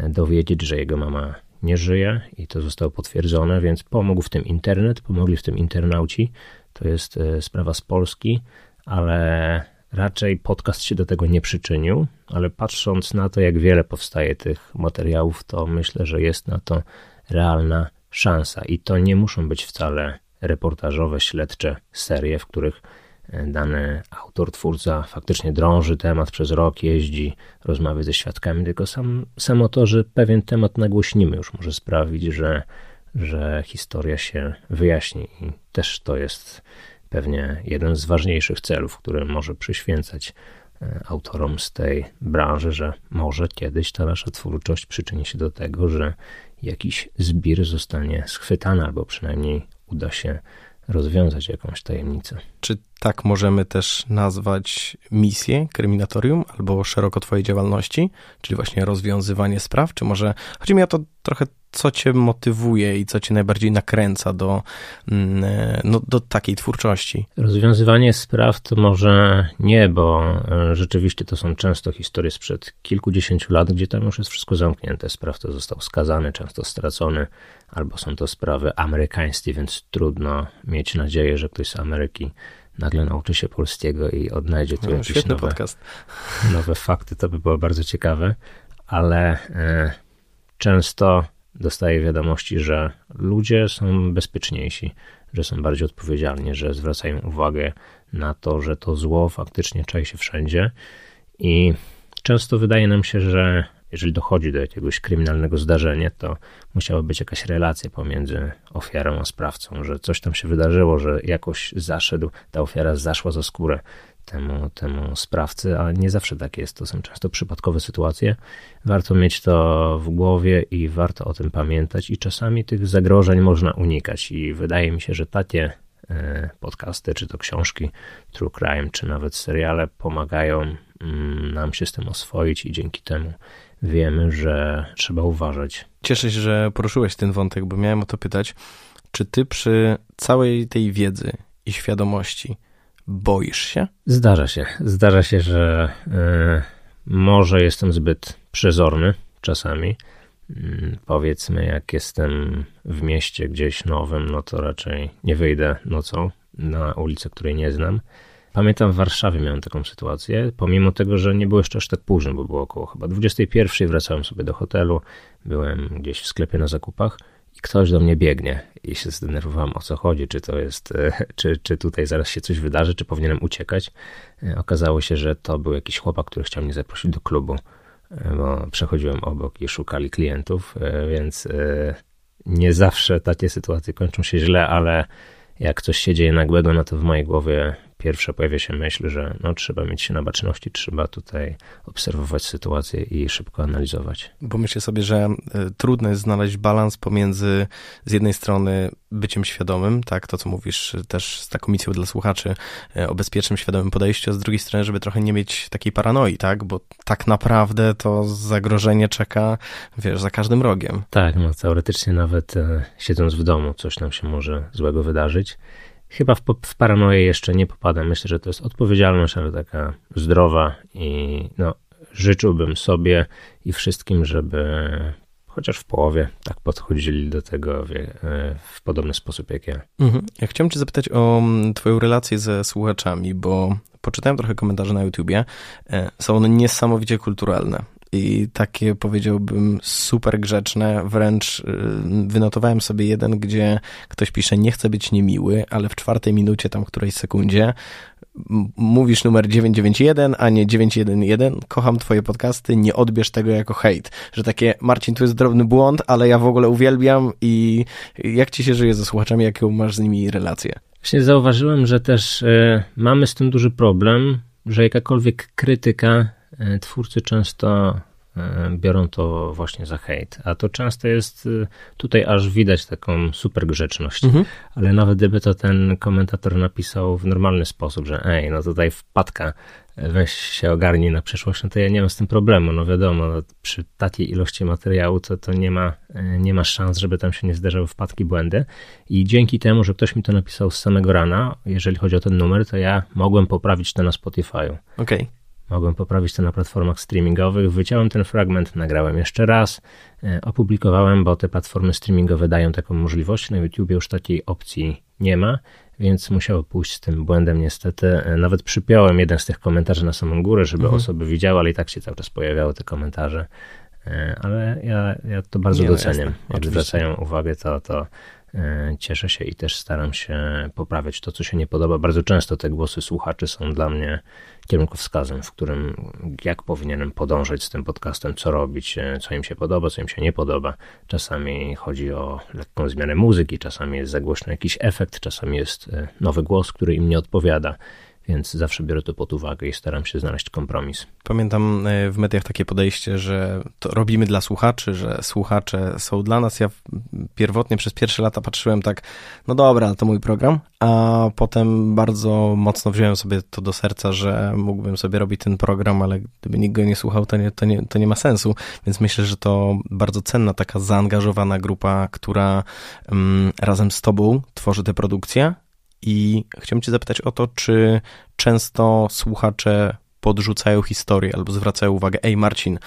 dowiedzieć, że jego mama nie żyje i to zostało potwierdzone, więc pomógł w tym internet, pomogli w tym internauci. To jest e, sprawa z Polski, ale raczej podcast się do tego nie przyczynił, ale patrząc na to, jak wiele powstaje tych materiałów, to myślę, że jest na to realna szansa. I to nie muszą być wcale reportażowe, śledcze serie, w których e, dany autor, twórca faktycznie drąży temat przez rok, jeździ, rozmawia ze świadkami, tylko sam, samo to, że pewien temat nagłośnimy już może sprawić, że, że historia się wyjaśni i też to jest pewnie jeden z ważniejszych celów, który może przyświęcać e, autorom z tej branży, że może kiedyś ta nasza twórczość przyczyni się do tego, że jakiś zbir zostanie schwytany, albo przynajmniej uda się rozwiązać jakąś tajemnicę. Czy tak możemy też nazwać misję kryminatorium albo szeroko twojej działalności, czyli właśnie rozwiązywanie spraw? Czy może chodzi mi o to trochę co cię motywuje i co cię najbardziej nakręca do, mm, no, do takiej twórczości? Rozwiązywanie spraw to może nie, bo e, rzeczywiście to są często historie sprzed kilkudziesięciu lat, gdzie tam już jest wszystko zamknięte. Sprawca został skazany, często stracony, albo są to sprawy amerykańskie, więc trudno mieć nadzieję, że ktoś z Ameryki nagle nauczy się polskiego i odnajdzie tu no, jakieś nowe, podcast. nowe fakty. To by było bardzo ciekawe, ale e, często dostaję wiadomości, że ludzie są bezpieczniejsi, że są bardziej odpowiedzialni, że zwracają uwagę na to, że to zło faktycznie czai się wszędzie. I często wydaje nam się, że jeżeli dochodzi do jakiegoś kryminalnego zdarzenia, to musiała być jakaś relacja pomiędzy ofiarą a sprawcą, że coś tam się wydarzyło, że jakoś zaszedł, ta ofiara zaszła za skórę temu, temu sprawcy, a nie zawsze tak jest. To są często przypadkowe sytuacje. Warto mieć to w głowie i warto o tym pamiętać, i czasami tych zagrożeń można unikać. I wydaje mi się, że takie e, podcasty, czy to książki, true crime, czy nawet seriale pomagają mm, nam się z tym oswoić, i dzięki temu wiemy, że trzeba uważać. Cieszę się, że poruszyłeś ten wątek, bo miałem o to pytać. Czy ty przy całej tej wiedzy i świadomości boisz się? Zdarza się. Zdarza się, że y, może jestem zbyt przezorny czasami. Y, powiedzmy, jak jestem w mieście gdzieś nowym, no to raczej nie wyjdę nocą na ulicę, której nie znam. Pamiętam w Warszawie miałem taką sytuację, pomimo tego, że nie było jeszcze aż tak późno, bo było około chyba 21, wracałem sobie do hotelu, byłem gdzieś w sklepie na zakupach i ktoś do mnie biegnie i się zdenerwowałem o co chodzi, czy to jest, e, czy, czy tutaj zaraz się coś wydarzy, czy powinienem uciekać. E, okazało się, że to był jakiś chłopak, który chciał mnie zaprosić do klubu, e, bo przechodziłem obok i szukali klientów, więc nie zawsze takie sytuacje kończą się źle, ale jak coś się dzieje nagłego, no to w mojej głowie pierwsza pojawia się myśl, że no, trzeba mieć się na baczności, trzeba tutaj obserwować sytuację i szybko analizować. Bo myślę sobie, że y, trudno jest znaleźć balans pomiędzy z jednej strony byciem świadomym, tak, to co mówisz też z taką misją dla słuchaczy y, o bezpiecznym, świadomym podejściu, a z drugiej strony, żeby trochę nie mieć takiej paranoi, tak, bo tak naprawdę to zagrożenie czeka, wiesz, za każdym rogiem. Tak, no teoretycznie nawet e, siedząc w domu coś nam się może złego wydarzyć Chyba w, w paranoję jeszcze nie popadam. Myślę, że to jest odpowiedzialność, ale taka zdrowa i no, życzyłbym sobie i wszystkim, żeby chociaż w połowie tak podchodzili do tego w, w podobny sposób jak ja. Mhm. Ja chciałem cię zapytać o mm, twoją relację ze słuchaczami, bo poczytałem trochę komentarzy na YouTubie. E, są one niesamowicie kulturalne i takie powiedziałbym super grzeczne, wręcz y, wynotowałem sobie jeden, gdzie ktoś pisze nie chcę być niemiły, ale w czwartej minucie, tam którejś sekundzie mówisz numer 991, a nie 911, kocham twoje podcasty, nie odbierz tego jako hejt, że takie Marcin, tu jest drobny błąd, ale ja w ogóle uwielbiam i jak ci się żyje ze słuchaczami, jaką masz z nimi relację? Właśnie zauważyłem, że też y, mamy z tym duży problem, że jakakolwiek krytyka twórcy często e, biorą to właśnie za hejt. A to często jest, e, tutaj aż widać taką super grzeczność. Mhm. Ale nawet gdyby to ten komentator napisał w normalny sposób, że ej, no tutaj wpadka, weź się ogarnij na przyszłość, no to ja nie mam z tym problemu. No wiadomo, no, przy takiej ilości materiału to, to nie, ma, nie ma szans, żeby tam się nie zdarzały wpadki, błędy. I dzięki temu, że ktoś mi to napisał z samego rana, jeżeli chodzi o ten numer, to ja mogłem poprawić to na Spotify'u. Okej. Okay mogłem poprawić to na platformach streamingowych. Wyciąłem ten fragment, nagrałem jeszcze raz, e, opublikowałem, bo te platformy streamingowe dają taką możliwość. Na YouTube już takiej opcji nie ma, więc musiało pójść z tym błędem niestety. E, nawet przypiąłem jeden z tych komentarzy na samą górę, żeby mhm. osoby widziały, ale i tak się cały czas pojawiały te komentarze. E, ale ja, ja to bardzo nie, no doceniam. No Jak zwracają uwagę, to, to cieszę się i też staram się poprawiać to, co się nie podoba. Bardzo często te głosy słuchaczy są dla mnie kierunkowskazem, w którym jak powinienem podążać z tym podcastem, co robić, e, co im się podoba, co im się nie podoba. Czasami chodzi o lekką zmianę muzyki, czasami jest za głośny jakiś efekt, czasami jest e, nowy głos, który im nie odpowiada więc zawsze biorę to pod uwagę i staram się znaleźć kompromis. Pamiętam e, w mediach takie podejście, że to robimy dla słuchaczy, że słuchacze są dla nas. Ja pierwotnie przez pierwsze lata patrzyłem tak, no dobra, to mój program, a potem bardzo mocno wziąłem sobie to do serca, że mógłbym sobie robić ten program, ale gdyby nikt go nie słuchał, to nie, to nie, to nie ma sensu. Więc myślę, że to bardzo cenna, taka zaangażowana grupa, która um, razem z tobą tworzy tę produkcję i chciałbym Cię zapytać o to, czy często słuchacze podrzucają historię albo zwracają uwagę, ej Marcin,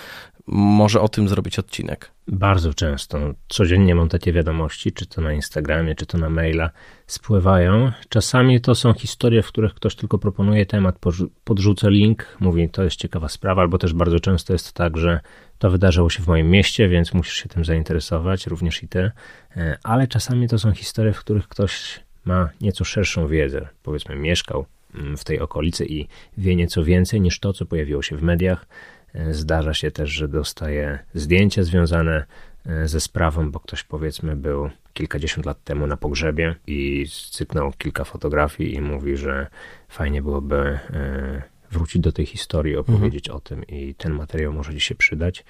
może o tym zrobić odcinek. Bardzo często. Codziennie mam takie wiadomości, czy to na Instagramie, czy to na maila, spływają. Czasami to są historie, w których ktoś tylko proponuje temat, podrzuca link, mówi, to jest ciekawa sprawa, albo też bardzo często jest tak, że to wydarzyło się w moim mieście, więc musisz się tym zainteresować, również i ty. E, ale czasami to są historie, w których ktoś ma nieco szerszą wiedzę, powiedzmy mieszkał mm, w tej okolicy i wie nieco więcej niż to, co pojawiło się w mediach. E, zdarza się też, że dostaje zdjęcia związane e, ze sprawą, bo ktoś powiedzmy był kilkadziesiąt lat temu na pogrzebie i cyknął kilka fotografii i mówi, że fajnie byłoby e, wrócić do tej historii, opowiedzieć mhm. o tym i ten materiał może ci się przydać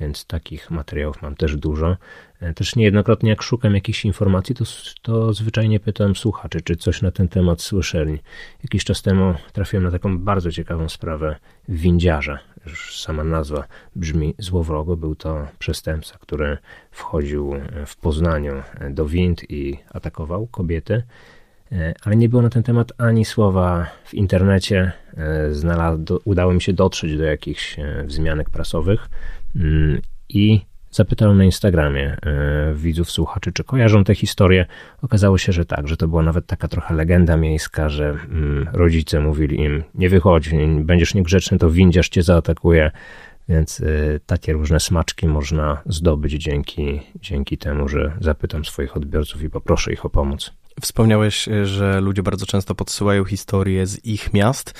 więc takich materiałów mam też dużo. E, też niejednokrotnie jak szukam jakichś informacji, to, to zwyczajnie pytam słuchaczy, czy coś na ten temat słyszeli. Jakiś czas temu trafiłem na taką bardzo ciekawą sprawę windziarza. Już sama nazwa brzmi złowrogo. Był to przestępca, który wchodził w Poznaniu do wind i atakował kobiety e, ale nie było na ten temat ani słowa w internecie. E, znalazł, udało mi się dotrzeć do jakichś wzmianek prasowych. Mm, i zapytałem na Instagramie e, widzów, słuchaczy, czy kojarzą tę historię. Okazało się, że tak, że to była nawet taka trochę legenda miejska, że mm, rodzice mówili im, nie wychodź, będziesz niegrzeczny, to windziarz cię zaatakuje. Więc y, takie różne smaczki można zdobyć dzięki, dzięki temu, że zapytam swoich odbiorców i poproszę ich o pomoc. Wspomniałeś, e, że ludzie bardzo często podsyłają historie z ich miast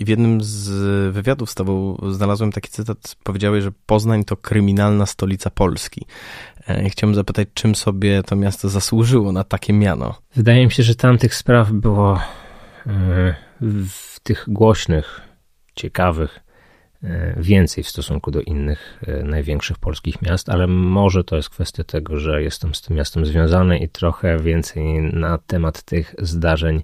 w jednym z wywiadów z tobą znalazłem taki cytat, powiedziałeś, że Poznań to kryminalna stolica Polski. E, chciałbym zapytać, czym sobie to miasto zasłużyło na takie miano? Wydaje mi się, że tam tych spraw było e, w tych głośnych, ciekawych, więcej w stosunku do innych e, największych polskich miast, ale może to jest kwestia tego, że jestem z tym miastem związany i trochę więcej na temat tych zdarzeń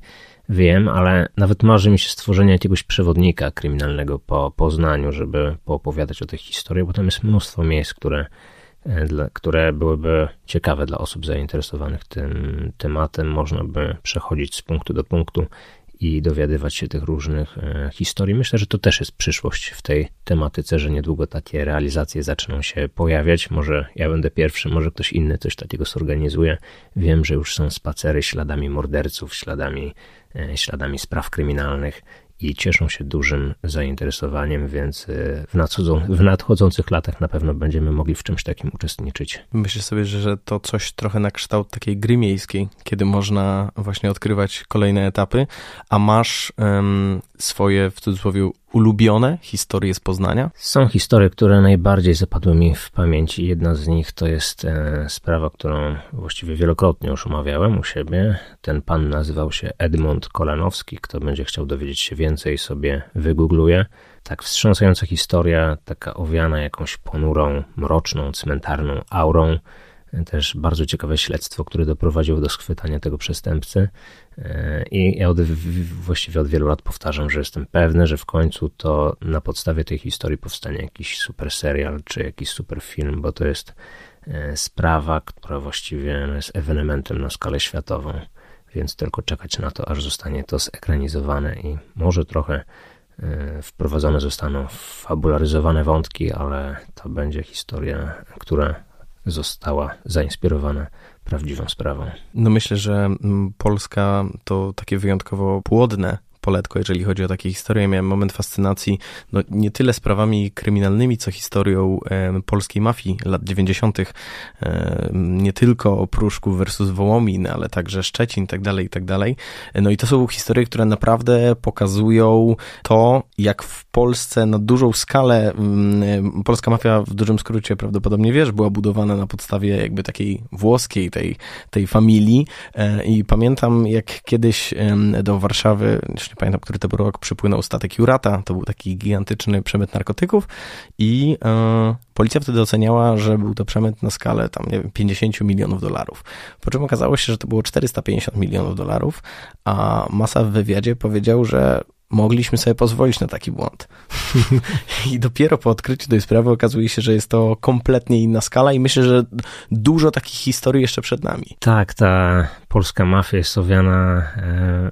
wiem, ale nawet marzy mi się stworzenie jakiegoś przewodnika kryminalnego po Poznaniu, żeby poopowiadać o tych historiach, bo tam jest mnóstwo miejsc, które, e, które byłyby ciekawe dla osób zainteresowanych tym tematem. Można by przechodzić z punktu do punktu i dowiadywać się tych różnych e, historii. Myślę, że to też jest przyszłość w tej tematyce, że niedługo takie realizacje zaczną się pojawiać. Może ja będę pierwszy, może ktoś inny coś takiego zorganizuje. Wiem, że już są spacery śladami morderców, śladami, e, śladami spraw kryminalnych i cieszą się dużym zainteresowaniem, więc y, w, nadchodzą, w nadchodzących latach na pewno będziemy mogli w czymś takim uczestniczyć. Myślę sobie, że to coś trochę na kształt takiej gry miejskiej, kiedy można właśnie odkrywać kolejne etapy, a masz um, swoje w cudzysłowie ulubione historie z Poznania? Są historie, które najbardziej zapadły mi w pamięci. Jedna z nich to jest e, sprawa, którą właściwie wielokrotnie już omawiałem u siebie. Ten pan nazywał się Edmund Kolanowski. Kto będzie chciał dowiedzieć się więcej, sobie wygoogluje. Tak wstrząsająca historia, taka owiana jakąś ponurą, mroczną, cmentarną aurą też bardzo ciekawe śledztwo, które doprowadziło do schwytania tego przestępcy. E, I ja od, właściwie od wielu lat powtarzam, że jestem pewny, że w końcu to na podstawie tej historii powstanie jakiś super serial czy jakiś super film, bo to jest e, sprawa, która właściwie jest ewenementem na skalę światową. Więc tylko czekać na to, aż zostanie to zekranizowane i może trochę wprowadzone zostaną fabularyzowane wątki, ale to będzie historia, która została zainspirowana prawdziwą sprawą. No myślę, że mm, Polska to takie wyjątkowo płodne poletko, jeżeli chodzi o takie historie. Miałem moment fascynacji no, nie tyle sprawami kryminalnymi, co historią e, polskiej mafii lat 90., e, nie tylko Pruszków versus Wołomin, ale także Szczecin, tak dalej, tak dalej. No i to są historie, które naprawdę pokazują to, jak w Polsce na dużą skalę, mm, polska mafia w dużym skrócie prawdopodobnie wiesz, była budowana na podstawie jakby takiej włoskiej, tej, tej familii e, i pamiętam jak kiedyś do Warszawy, już pamiętam, który to był rok, przypłynął statek Jurata, to był taki gigantyczny przemyt narkotyków i e, policja wtedy oceniała, że był to przemyt na skalę tam, nie wiem, 50 milionów dolarów. Po czym okazało się, że to było 450 milionów dolarów, a Masa w wywiadzie powiedział, że mogliśmy sobie pozwolić na taki błąd. I dopiero po odkryciu tej sprawy okazuje się, że jest to kompletnie inna skala i myślę, że dużo takich historii jeszcze przed nami. Tak, ta polska mafia jest owiana e,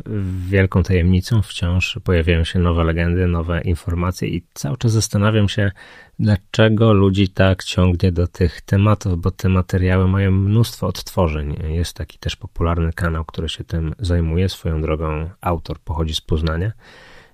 wielką tajemnicą. Wciąż pojawiają się nowe legendy, nowe informacje i cały czas zastanawiam się, dlaczego ludzi tak ciągnie do tych tematów, bo te materiały mają mnóstwo odtworzeń. Jest taki też popularny kanał, który się tym zajmuje. Swoją drogą autor pochodzi z Poznania.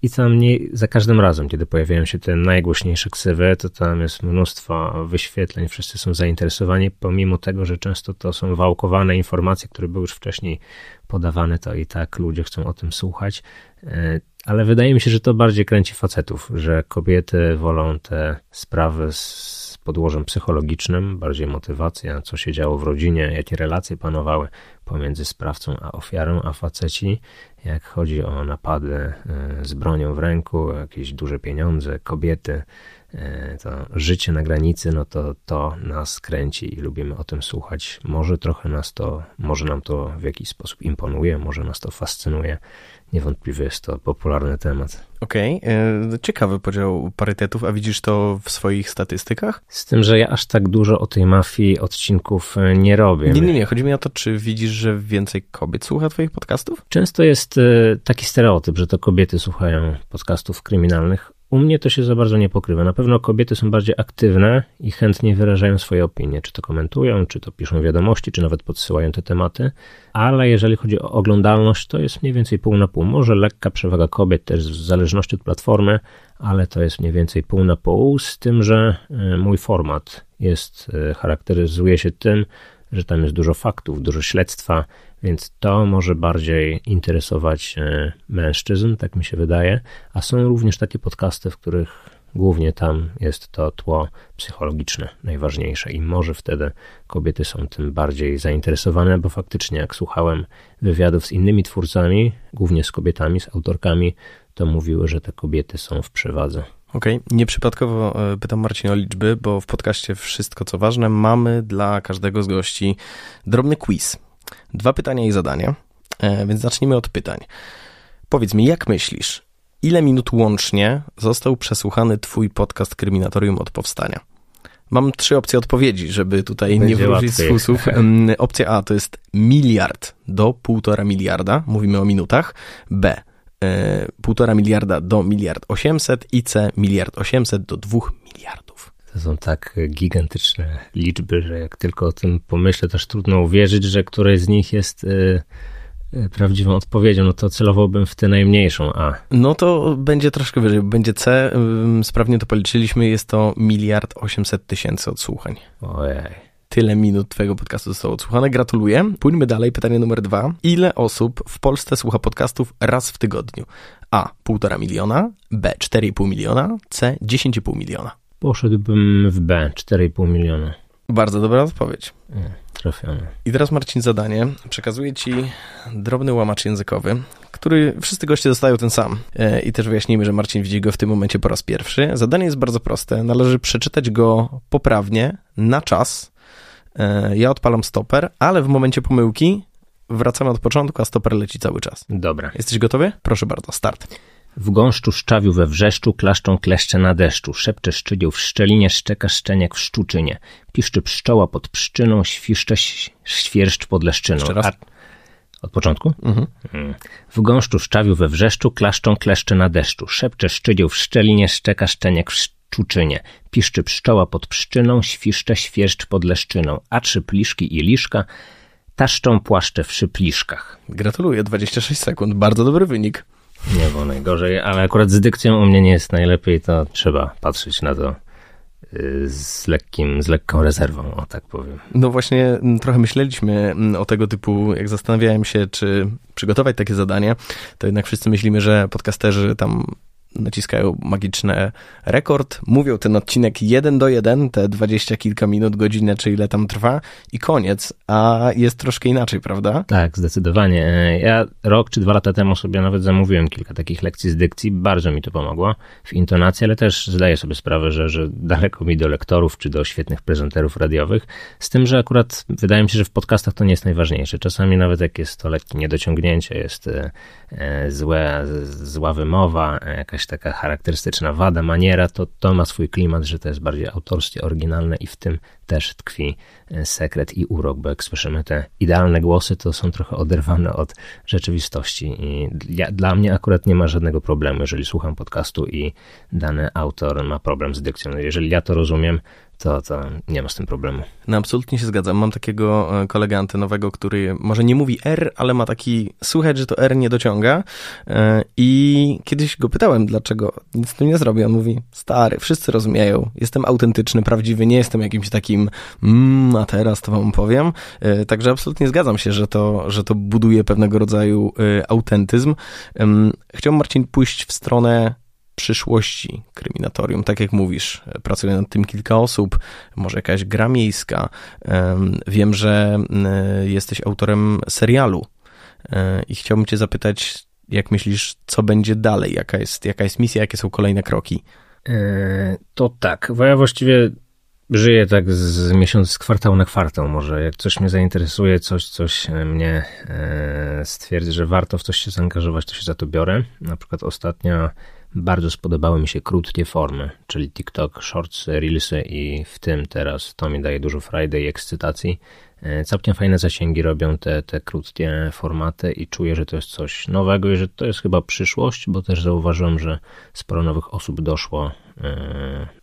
I tam nie, za każdym razem, kiedy pojawiają się te najgłośniejsze ksywy, to tam jest mnóstwo wyświetleń, wszyscy są zainteresowani, pomimo tego, że często to są wałkowane informacje, które były już wcześniej podawane, to i tak ludzie chcą o tym słuchać. E, ale wydaje mi się, że to bardziej kręci facetów, że kobiety wolą te sprawy z podłożem psychologicznym, bardziej motywacja, co się działo w rodzinie, jakie relacje panowały pomiędzy sprawcą a ofiarą, a faceci, jak chodzi o napady e, z bronią w ręku, jakieś duże pieniądze, kobiety, to życie na granicy, no to to nas kręci i lubimy o tym słuchać. Może trochę nas to, może nam to w jakiś sposób imponuje, może nas to fascynuje. Niewątpliwie jest to popularny temat. Okej, okay. ciekawy podział parytetów, a widzisz to w swoich statystykach? Z tym, że ja aż tak dużo o tej mafii odcinków e, nie robię. Nie, nie, nie. Chodzi mi o to, czy widzisz, że więcej kobiet słucha twoich podcastów? Często jest e, taki stereotyp, że to kobiety słuchają podcastów kryminalnych. U mnie to się za bardzo nie pokrywa. Na pewno kobiety są bardziej aktywne i chętnie wyrażają swoje opinie, czy to komentują, czy to piszą wiadomości, czy nawet podsyłają te tematy, ale jeżeli chodzi o oglądalność, to jest mniej więcej pół na pół. Może lekka przewaga kobiet też w zależności od platformy, ale to jest mniej więcej pół na pół, z tym, że e, mój format jest, e, charakteryzuje się tym, że tam jest dużo faktów, dużo śledztwa, więc to może bardziej interesować e, mężczyzn, tak mi się wydaje. A są również takie podcasty, w których głównie tam jest to tło psychologiczne najważniejsze i może wtedy kobiety są tym bardziej zainteresowane, bo faktycznie jak słuchałem wywiadów z innymi twórcami, głównie z kobietami, z autorkami, to mówiły, że te kobiety są w przewadze. Okej, okay. nieprzypadkowo e, pytam Marcin o liczby, bo w podcaście Wszystko co ważne mamy dla każdego z gości drobny quiz. Dwa pytania i zadanie, e, więc zacznijmy od pytań. Powiedz mi, jak myślisz, ile minut łącznie został przesłuchany twój podcast Kryminatorium od powstania? Mam trzy opcje odpowiedzi, żeby tutaj Będzie nie wrócić z fusów. Opcja A to jest miliard do półtora miliarda, mówimy o minutach. B E, półtora miliarda do miliard osiemset i C miliard osiemset do dwóch miliardów. To są tak gigantyczne liczby, że jak tylko o tym pomyślę, też trudno uwierzyć, że któreś z nich jest y, prawdziwą odpowiedzią, no to celowałbym w tę najmniejszą A. No to będzie troszkę wyżej, będzie C, sprawnie to policzyliśmy, jest to miliard osiemset tysięcy odsłuchań. Ojej tyle minut twojego podcastu zostało odsłuchane. Gratuluję. Pójdźmy dalej. Pytanie numer dwa. Ile osób w Polsce słucha podcastów raz w tygodniu? A. 1,5 miliona, B. 4,5 miliona, C. 10,5 miliona. Poszedłbym w B. 4,5 miliona. Bardzo dobra odpowiedź. trafiony. I teraz Marcin zadanie. Przekazuję ci drobny łamacz językowy, który wszyscy goście dostają ten sam. E, I też wyjaśnijmy, że Marcin widzi go w tym momencie po raz pierwszy. Zadanie jest bardzo proste. Należy przeczytać go poprawnie, na czas, E, ja odpalam stoper, ale w momencie pomyłki wracamy od początku, a stoper leci cały czas. Dobra. Jesteś gotowy? Proszę bardzo, start. W gąszczu szczawiu we wrzeszczu, klaszczą kleszcze na deszczu, szepcze szczygieł w szczelinie, szczeka szczeniak w szczuczynie, piszczy pszczoła pod pszczyną, świszcze świerszcz pod leszczyną. Jeszcze raz. Od początku? Mhm. Mm. W gąszczu szczawiu we wrzeszczu, klaszczą kleszcze na deszczu. Szepcze szczygieł w szczelinie, szczeka szczeniek w szczuczynie. Piszczy pszczoła pod pszczyną, świszcze świerszcz pod leszczyną. A trzy pliszki i liszka taszczą płaszcze w szypliszkach. Gratuluję, 26 sekund, bardzo dobry wynik. Nie było najgorzej, ale akurat z dykcją u mnie nie jest najlepiej, to trzeba patrzeć na to y, z, lekkim, z lekką rezerwą, o tak powiem. No właśnie, trochę myśleliśmy o tego typu, jak zastanawiałem się, czy przygotować takie zadanie, to jednak wszyscy myślimy, że podcasterzy tam naciskają magiczny rekord, mówią ten odcinek jeden do jeden, te dwadzieścia kilka minut, godzinę, czy ile tam trwa i koniec, a jest troszkę inaczej, prawda? Tak, zdecydowanie. Ja rok czy dwa lata temu sobie nawet zamówiłem kilka takich lekcji z dykcji, bardzo mi to pomogło w intonacji, ale też zdaję sobie sprawę, że, że daleko mi do lektorów czy do świetnych prezenterów radiowych, z tym, że akurat wydaje mi się, że w podcastach to nie jest najważniejsze. Czasami nawet jak jest to lekkie niedociągnięcie, jest e, e, złe, zła wymowa, jakaś taka charakterystyczna wada, maniera, to to ma swój klimat, że to jest bardziej autorskie, oryginalne i w tym też tkwi e, sekret i urok, bo jak słyszymy te idealne głosy, to są trochę oderwane od rzeczywistości i ja, dla mnie akurat nie ma żadnego problemu, jeżeli słucham podcastu i dany autor ma problem z dykcją. Jeżeli ja to rozumiem, to, to nie ma z tym problemu. No absolutnie się zgadzam. Mam takiego e, kolegę antenowego, który może nie mówi R, ale ma taki, słychać, że to R nie dociąga e, i kiedyś go pytałem, dlaczego nic z tym nie zrobi. On mówi, stary, wszyscy rozumieją, jestem autentyczny, prawdziwy, nie jestem jakimś takim mmm, a teraz to wam powiem. E, także absolutnie zgadzam się, że to, że to buduje pewnego rodzaju autentyzm. Chciałbym, Marcin, pójść w stronę przyszłości kryminatorium. Tak jak mówisz, pracuje nad tym kilka osób, może jakaś gra miejska. Wiem, że jesteś autorem serialu e, i chciałbym cię zapytać, jak myślisz, co będzie dalej? Jaka jest, jaka jest misja, jakie są kolejne kroki? E, to tak, bo ja właściwie żyję tak z miesiąc, z kwartału na kwartał może. Jak coś mnie zainteresuje, coś, coś mnie e, stwierdzi, że warto w coś się zaangażować, to się za to biorę. Na przykład ostatnio bardzo spodobały mi się krótkie formy, czyli TikTok, Shorts, Reelsy i w tym teraz to mi daje dużo frajdy i ekscytacji. E, całkiem fajne zasięgi robią te, te krótkie formaty i czuję, że to jest coś nowego i że to jest chyba przyszłość, bo też zauważyłem, że sporo nowych osób doszło, yy,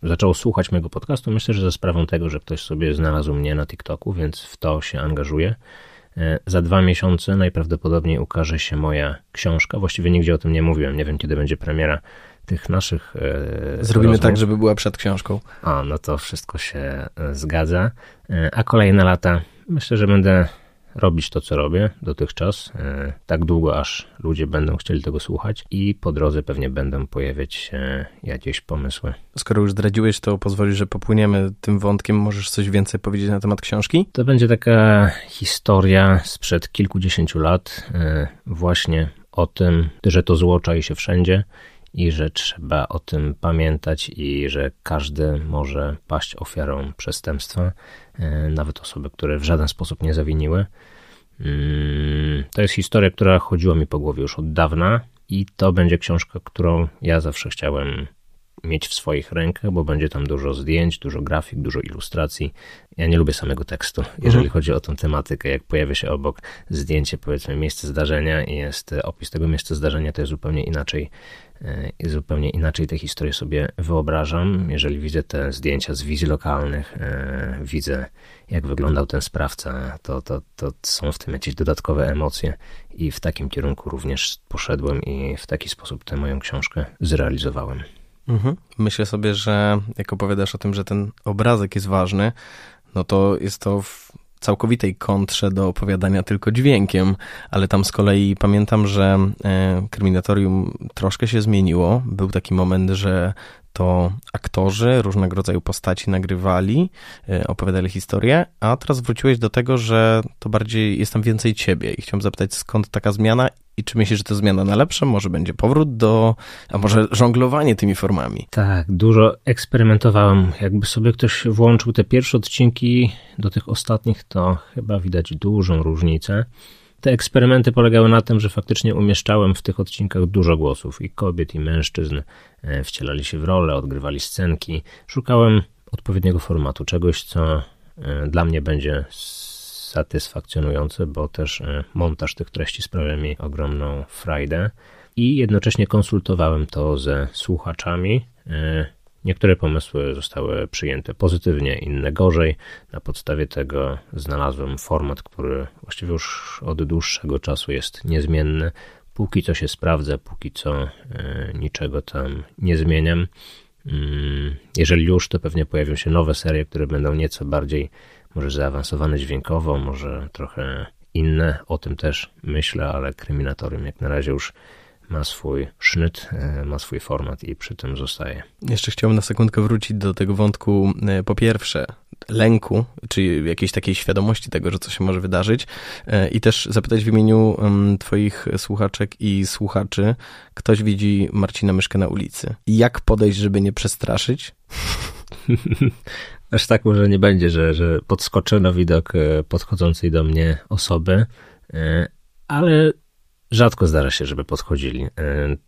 zaczęło słuchać mojego podcastu. Myślę, że za sprawą tego, że ktoś sobie znalazł mnie na TikToku, więc w to się angażuję. E, za dwa miesiące najprawdopodobniej ukaże się moja książka. Właściwie nigdzie o tym nie mówiłem. Nie wiem, kiedy będzie premiera tych naszych. E, Zrobimy rozmów. tak, żeby była przed książką. A, no to wszystko się e, zgadza. A kolejne lata myślę, że będę robić to, co robię dotychczas, e, tak długo, aż ludzie będą chcieli tego słuchać i po drodze pewnie będą pojawiać się jakieś pomysły. Skoro już zdradziłeś, to pozwolisz, że popłyniemy tym wątkiem. Możesz coś więcej powiedzieć na temat książki? To będzie taka historia sprzed kilkudziesięciu lat, e, właśnie o tym, że to zło czai się wszędzie i że trzeba o tym pamiętać i że każdy może paść ofiarą przestępstwa, e, nawet osoby, które w żaden sposób nie zawiniły. Mm, to jest historia, która chodziła mi po głowie już od dawna i to będzie książka, którą ja zawsze chciałem mieć w swoich rękach, bo będzie tam dużo zdjęć, dużo grafik, dużo ilustracji. Ja nie lubię samego tekstu, jeżeli mhm. chodzi o tą tematykę. Jak pojawia się obok zdjęcie, powiedzmy, miejsce zdarzenia i jest opis tego miejsca zdarzenia, to jest zupełnie inaczej i zupełnie inaczej te historie sobie wyobrażam. Jeżeli widzę te zdjęcia z wizji lokalnych, e, widzę jak wyglądał ten sprawca, to, to, to są w tym jakieś dodatkowe emocje i w takim kierunku również poszedłem i w taki sposób tę moją książkę zrealizowałem. Mhm. Myślę sobie, że jak opowiadasz o tym, że ten obrazek jest ważny, no to jest to w całkowitej kontrze do opowiadania tylko dźwiękiem, ale tam z kolei pamiętam, że e, kryminatorium troszkę się zmieniło. Był taki moment, że to aktorzy różnego rodzaju postaci nagrywali, e, opowiadali historię, a teraz wróciłeś do tego, że to bardziej jest tam więcej ciebie i chciałem zapytać, skąd taka zmiana czy myślisz, że to zmiana na lepsze? Może będzie powrót do, a może żonglowanie tymi formami? Tak, dużo eksperymentowałem. Jakby sobie ktoś włączył te pierwsze odcinki do tych ostatnich, to chyba widać dużą różnicę. Te eksperymenty polegały na tym, że faktycznie umieszczałem w tych odcinkach dużo głosów i kobiet, i mężczyzn. E, wcielali się w rolę, odgrywali scenki. Szukałem odpowiedniego formatu, czegoś, co e, dla mnie będzie satysfakcjonujące, bo też e, montaż tych treści sprawia mi ogromną frajdę i jednocześnie konsultowałem to ze słuchaczami. E, niektóre pomysły zostały przyjęte pozytywnie, inne gorzej. Na podstawie tego znalazłem format, który właściwie już od dłuższego czasu jest niezmienny. Póki co się sprawdza, póki co niczego tam nie zmieniam. Mm, jeżeli już, to pewnie pojawią się nowe serie, które będą nieco bardziej może zaawansowane dźwiękowo, może trochę inne. O tym też myślę, ale Kryminatorium jak na razie już ma swój sznyt, e, ma swój format i przy tym zostaje. Jeszcze chciałbym na sekundkę wrócić do tego wątku, e, po pierwsze, lęku, czy jakiejś takiej świadomości tego, że co się może wydarzyć e, i też zapytać w imieniu twoich słuchaczek i słuchaczy, ktoś widzi Marcina Myszkę na ulicy. Jak podejść, żeby nie przestraszyć? Aż tak może nie będzie, że, że podskoczę na widok podchodzącej do mnie osoby, ale Rzadko zdarza się, żeby podchodzili. E,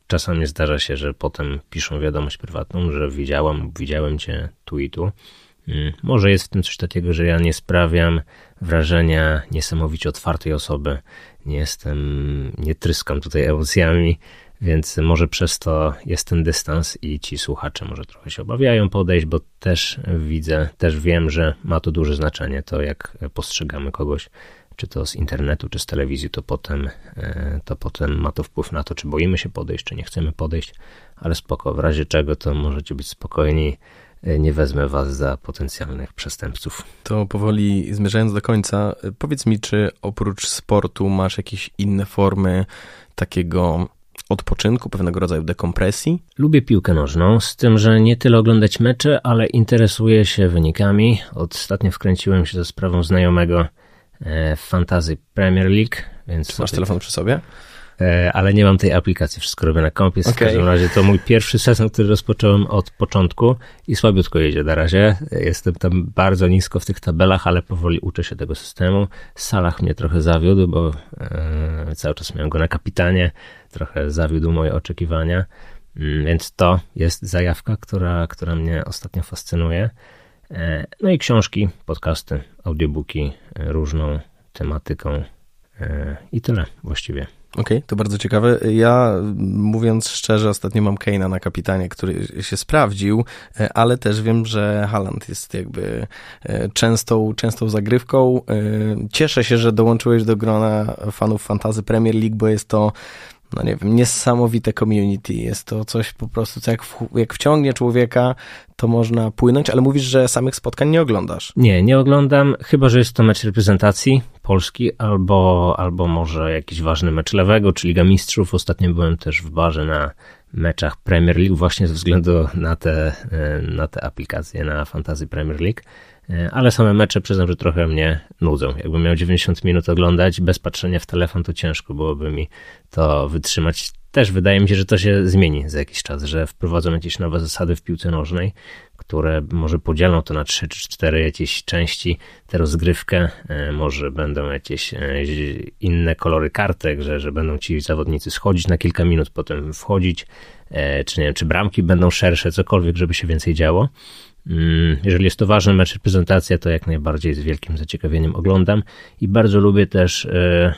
czasami zdarza się, że potem piszą wiadomość prywatną, że widziałam, widziałem cię tu i tu. Może jest w tym coś takiego, że ja nie sprawiam wrażenia niesamowicie otwartej osoby. Nie jestem, nie tryskam tutaj emocjami, więc może przez to jest ten dystans i ci słuchacze może trochę się obawiają podejść, bo też widzę, też wiem, że ma to duże znaczenie, to jak postrzegamy kogoś czy to z internetu, czy z telewizji, to potem, e, to potem ma to wpływ na to, czy boimy się podejść, czy nie chcemy podejść, ale spoko, w razie czego to możecie być spokojni, e, nie wezmę was za potencjalnych przestępców. To powoli zmierzając do końca, e, powiedz mi, czy oprócz sportu masz jakieś inne formy takiego odpoczynku, pewnego rodzaju dekompresji? Lubię piłkę nożną, z tym, że nie tyle oglądać mecze, ale interesuję się wynikami. Ostatnio wkręciłem się ze sprawą znajomego, E, Fantasy Premier League. Więc masz telefon przy sobie? E, ale nie mam tej aplikacji, wszystko robię na kompie. Okay. W każdym razie to mój pierwszy sezon, który rozpocząłem od początku i słabiutko jedzie na razie. Jestem tam bardzo nisko w tych tabelach, ale powoli uczę się tego systemu. Salah mnie trochę zawiódł, bo e, cały czas miałem go na kapitanie. Trochę zawiódł moje oczekiwania. Mm, więc to jest zajawka, która, która mnie ostatnio fascynuje. E, no i książki, podcasty, audiobooki e, różną tematyką e, i tyle właściwie. Okej, okay, to bardzo ciekawe. Ja, mówiąc szczerze, ostatnio mam Keina na kapitanie, który się sprawdził, ale też wiem, że Haaland jest jakby częstą, częstą zagrywką. Cieszę się, że dołączyłeś do grona fanów Fantazy Premier League, bo jest to no nie wiem, niesamowite community. Jest to coś po prostu, co jak, w, jak wciągnie człowieka, to można płynąć, ale mówisz, że samych spotkań nie oglądasz. Nie, nie oglądam, chyba że jest to mecz reprezentacji Polski, albo, albo może jakiś ważny mecz lewego, czy Liga Mistrzów. Ostatnio byłem też w barze na meczach Premier League właśnie ze względu na te, e, na te aplikacje na Fantasy Premier League. E, ale same mecze przyznam, że trochę mnie nudzą. Jakbym miał 90 minut oglądać bez patrzenia w telefon, to ciężko byłoby mi to wytrzymać. Też wydaje mi się, że to się zmieni za jakiś czas, że wprowadzą jakieś nowe zasady w piłce nożnej, które może podzielą to na 3 czy 4 jakieś części, tę rozgrywkę, e, może będą jakieś e, inne kolory kartek, że, że będą ci zawodnicy schodzić na kilka minut, potem wchodzić, czy nie wiem, czy bramki będą szersze, cokolwiek, żeby się więcej działo. Mm, jeżeli jest to ważny mecz, prezentacja, to jak najbardziej z wielkim zaciekawieniem oglądam i bardzo lubię też e,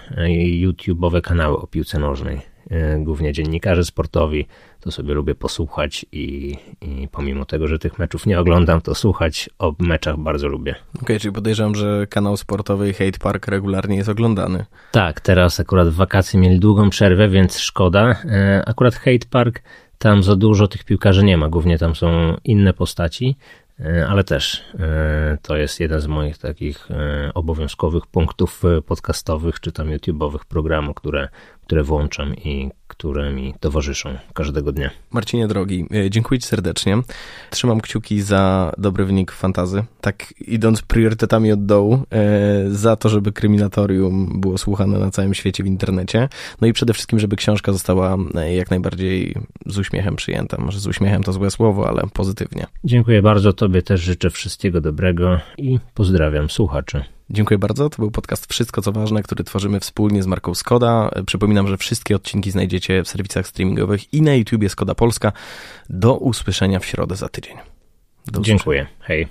YouTube'owe kanały o piłce nożnej. E, głównie dziennikarze sportowi, to sobie lubię posłuchać i, i pomimo tego, że tych meczów nie oglądam, to słuchać o meczach bardzo lubię. Okej, okay, czyli podejrzewam, że kanał sportowy Hate Park regularnie jest oglądany. Tak, teraz akurat w wakacje mieli długą przerwę, więc szkoda. E, akurat Hate Park tam za dużo tych piłkarzy nie ma, głównie tam są inne postaci, e, ale też e, to jest jeden z moich takich e, obowiązkowych punktów podcastowych czy tam YouTube'owych programów, które, które włączam i które mi towarzyszą każdego dnia. Marcinie drogi, e, dziękuję Ci serdecznie. Trzymam kciuki za dobry wynik fantazy. Tak idąc priorytetami od dołu, e, za to, żeby kryminatorium było słuchane na całym świecie w internecie. No i przede wszystkim, żeby książka została e, jak najbardziej z uśmiechem przyjęta. Może z uśmiechem to złe słowo, ale pozytywnie. Dziękuję bardzo. Tobie też życzę wszystkiego dobrego i pozdrawiam słuchaczy. Dziękuję bardzo. To był podcast Wszystko co ważne, który tworzymy wspólnie z marką Skoda. Przypominam, że wszystkie odcinki znajdziecie w serwisach streamingowych i na YouTubie Skoda Polska. Do usłyszenia w środę za tydzień. Dziękuję. Hej.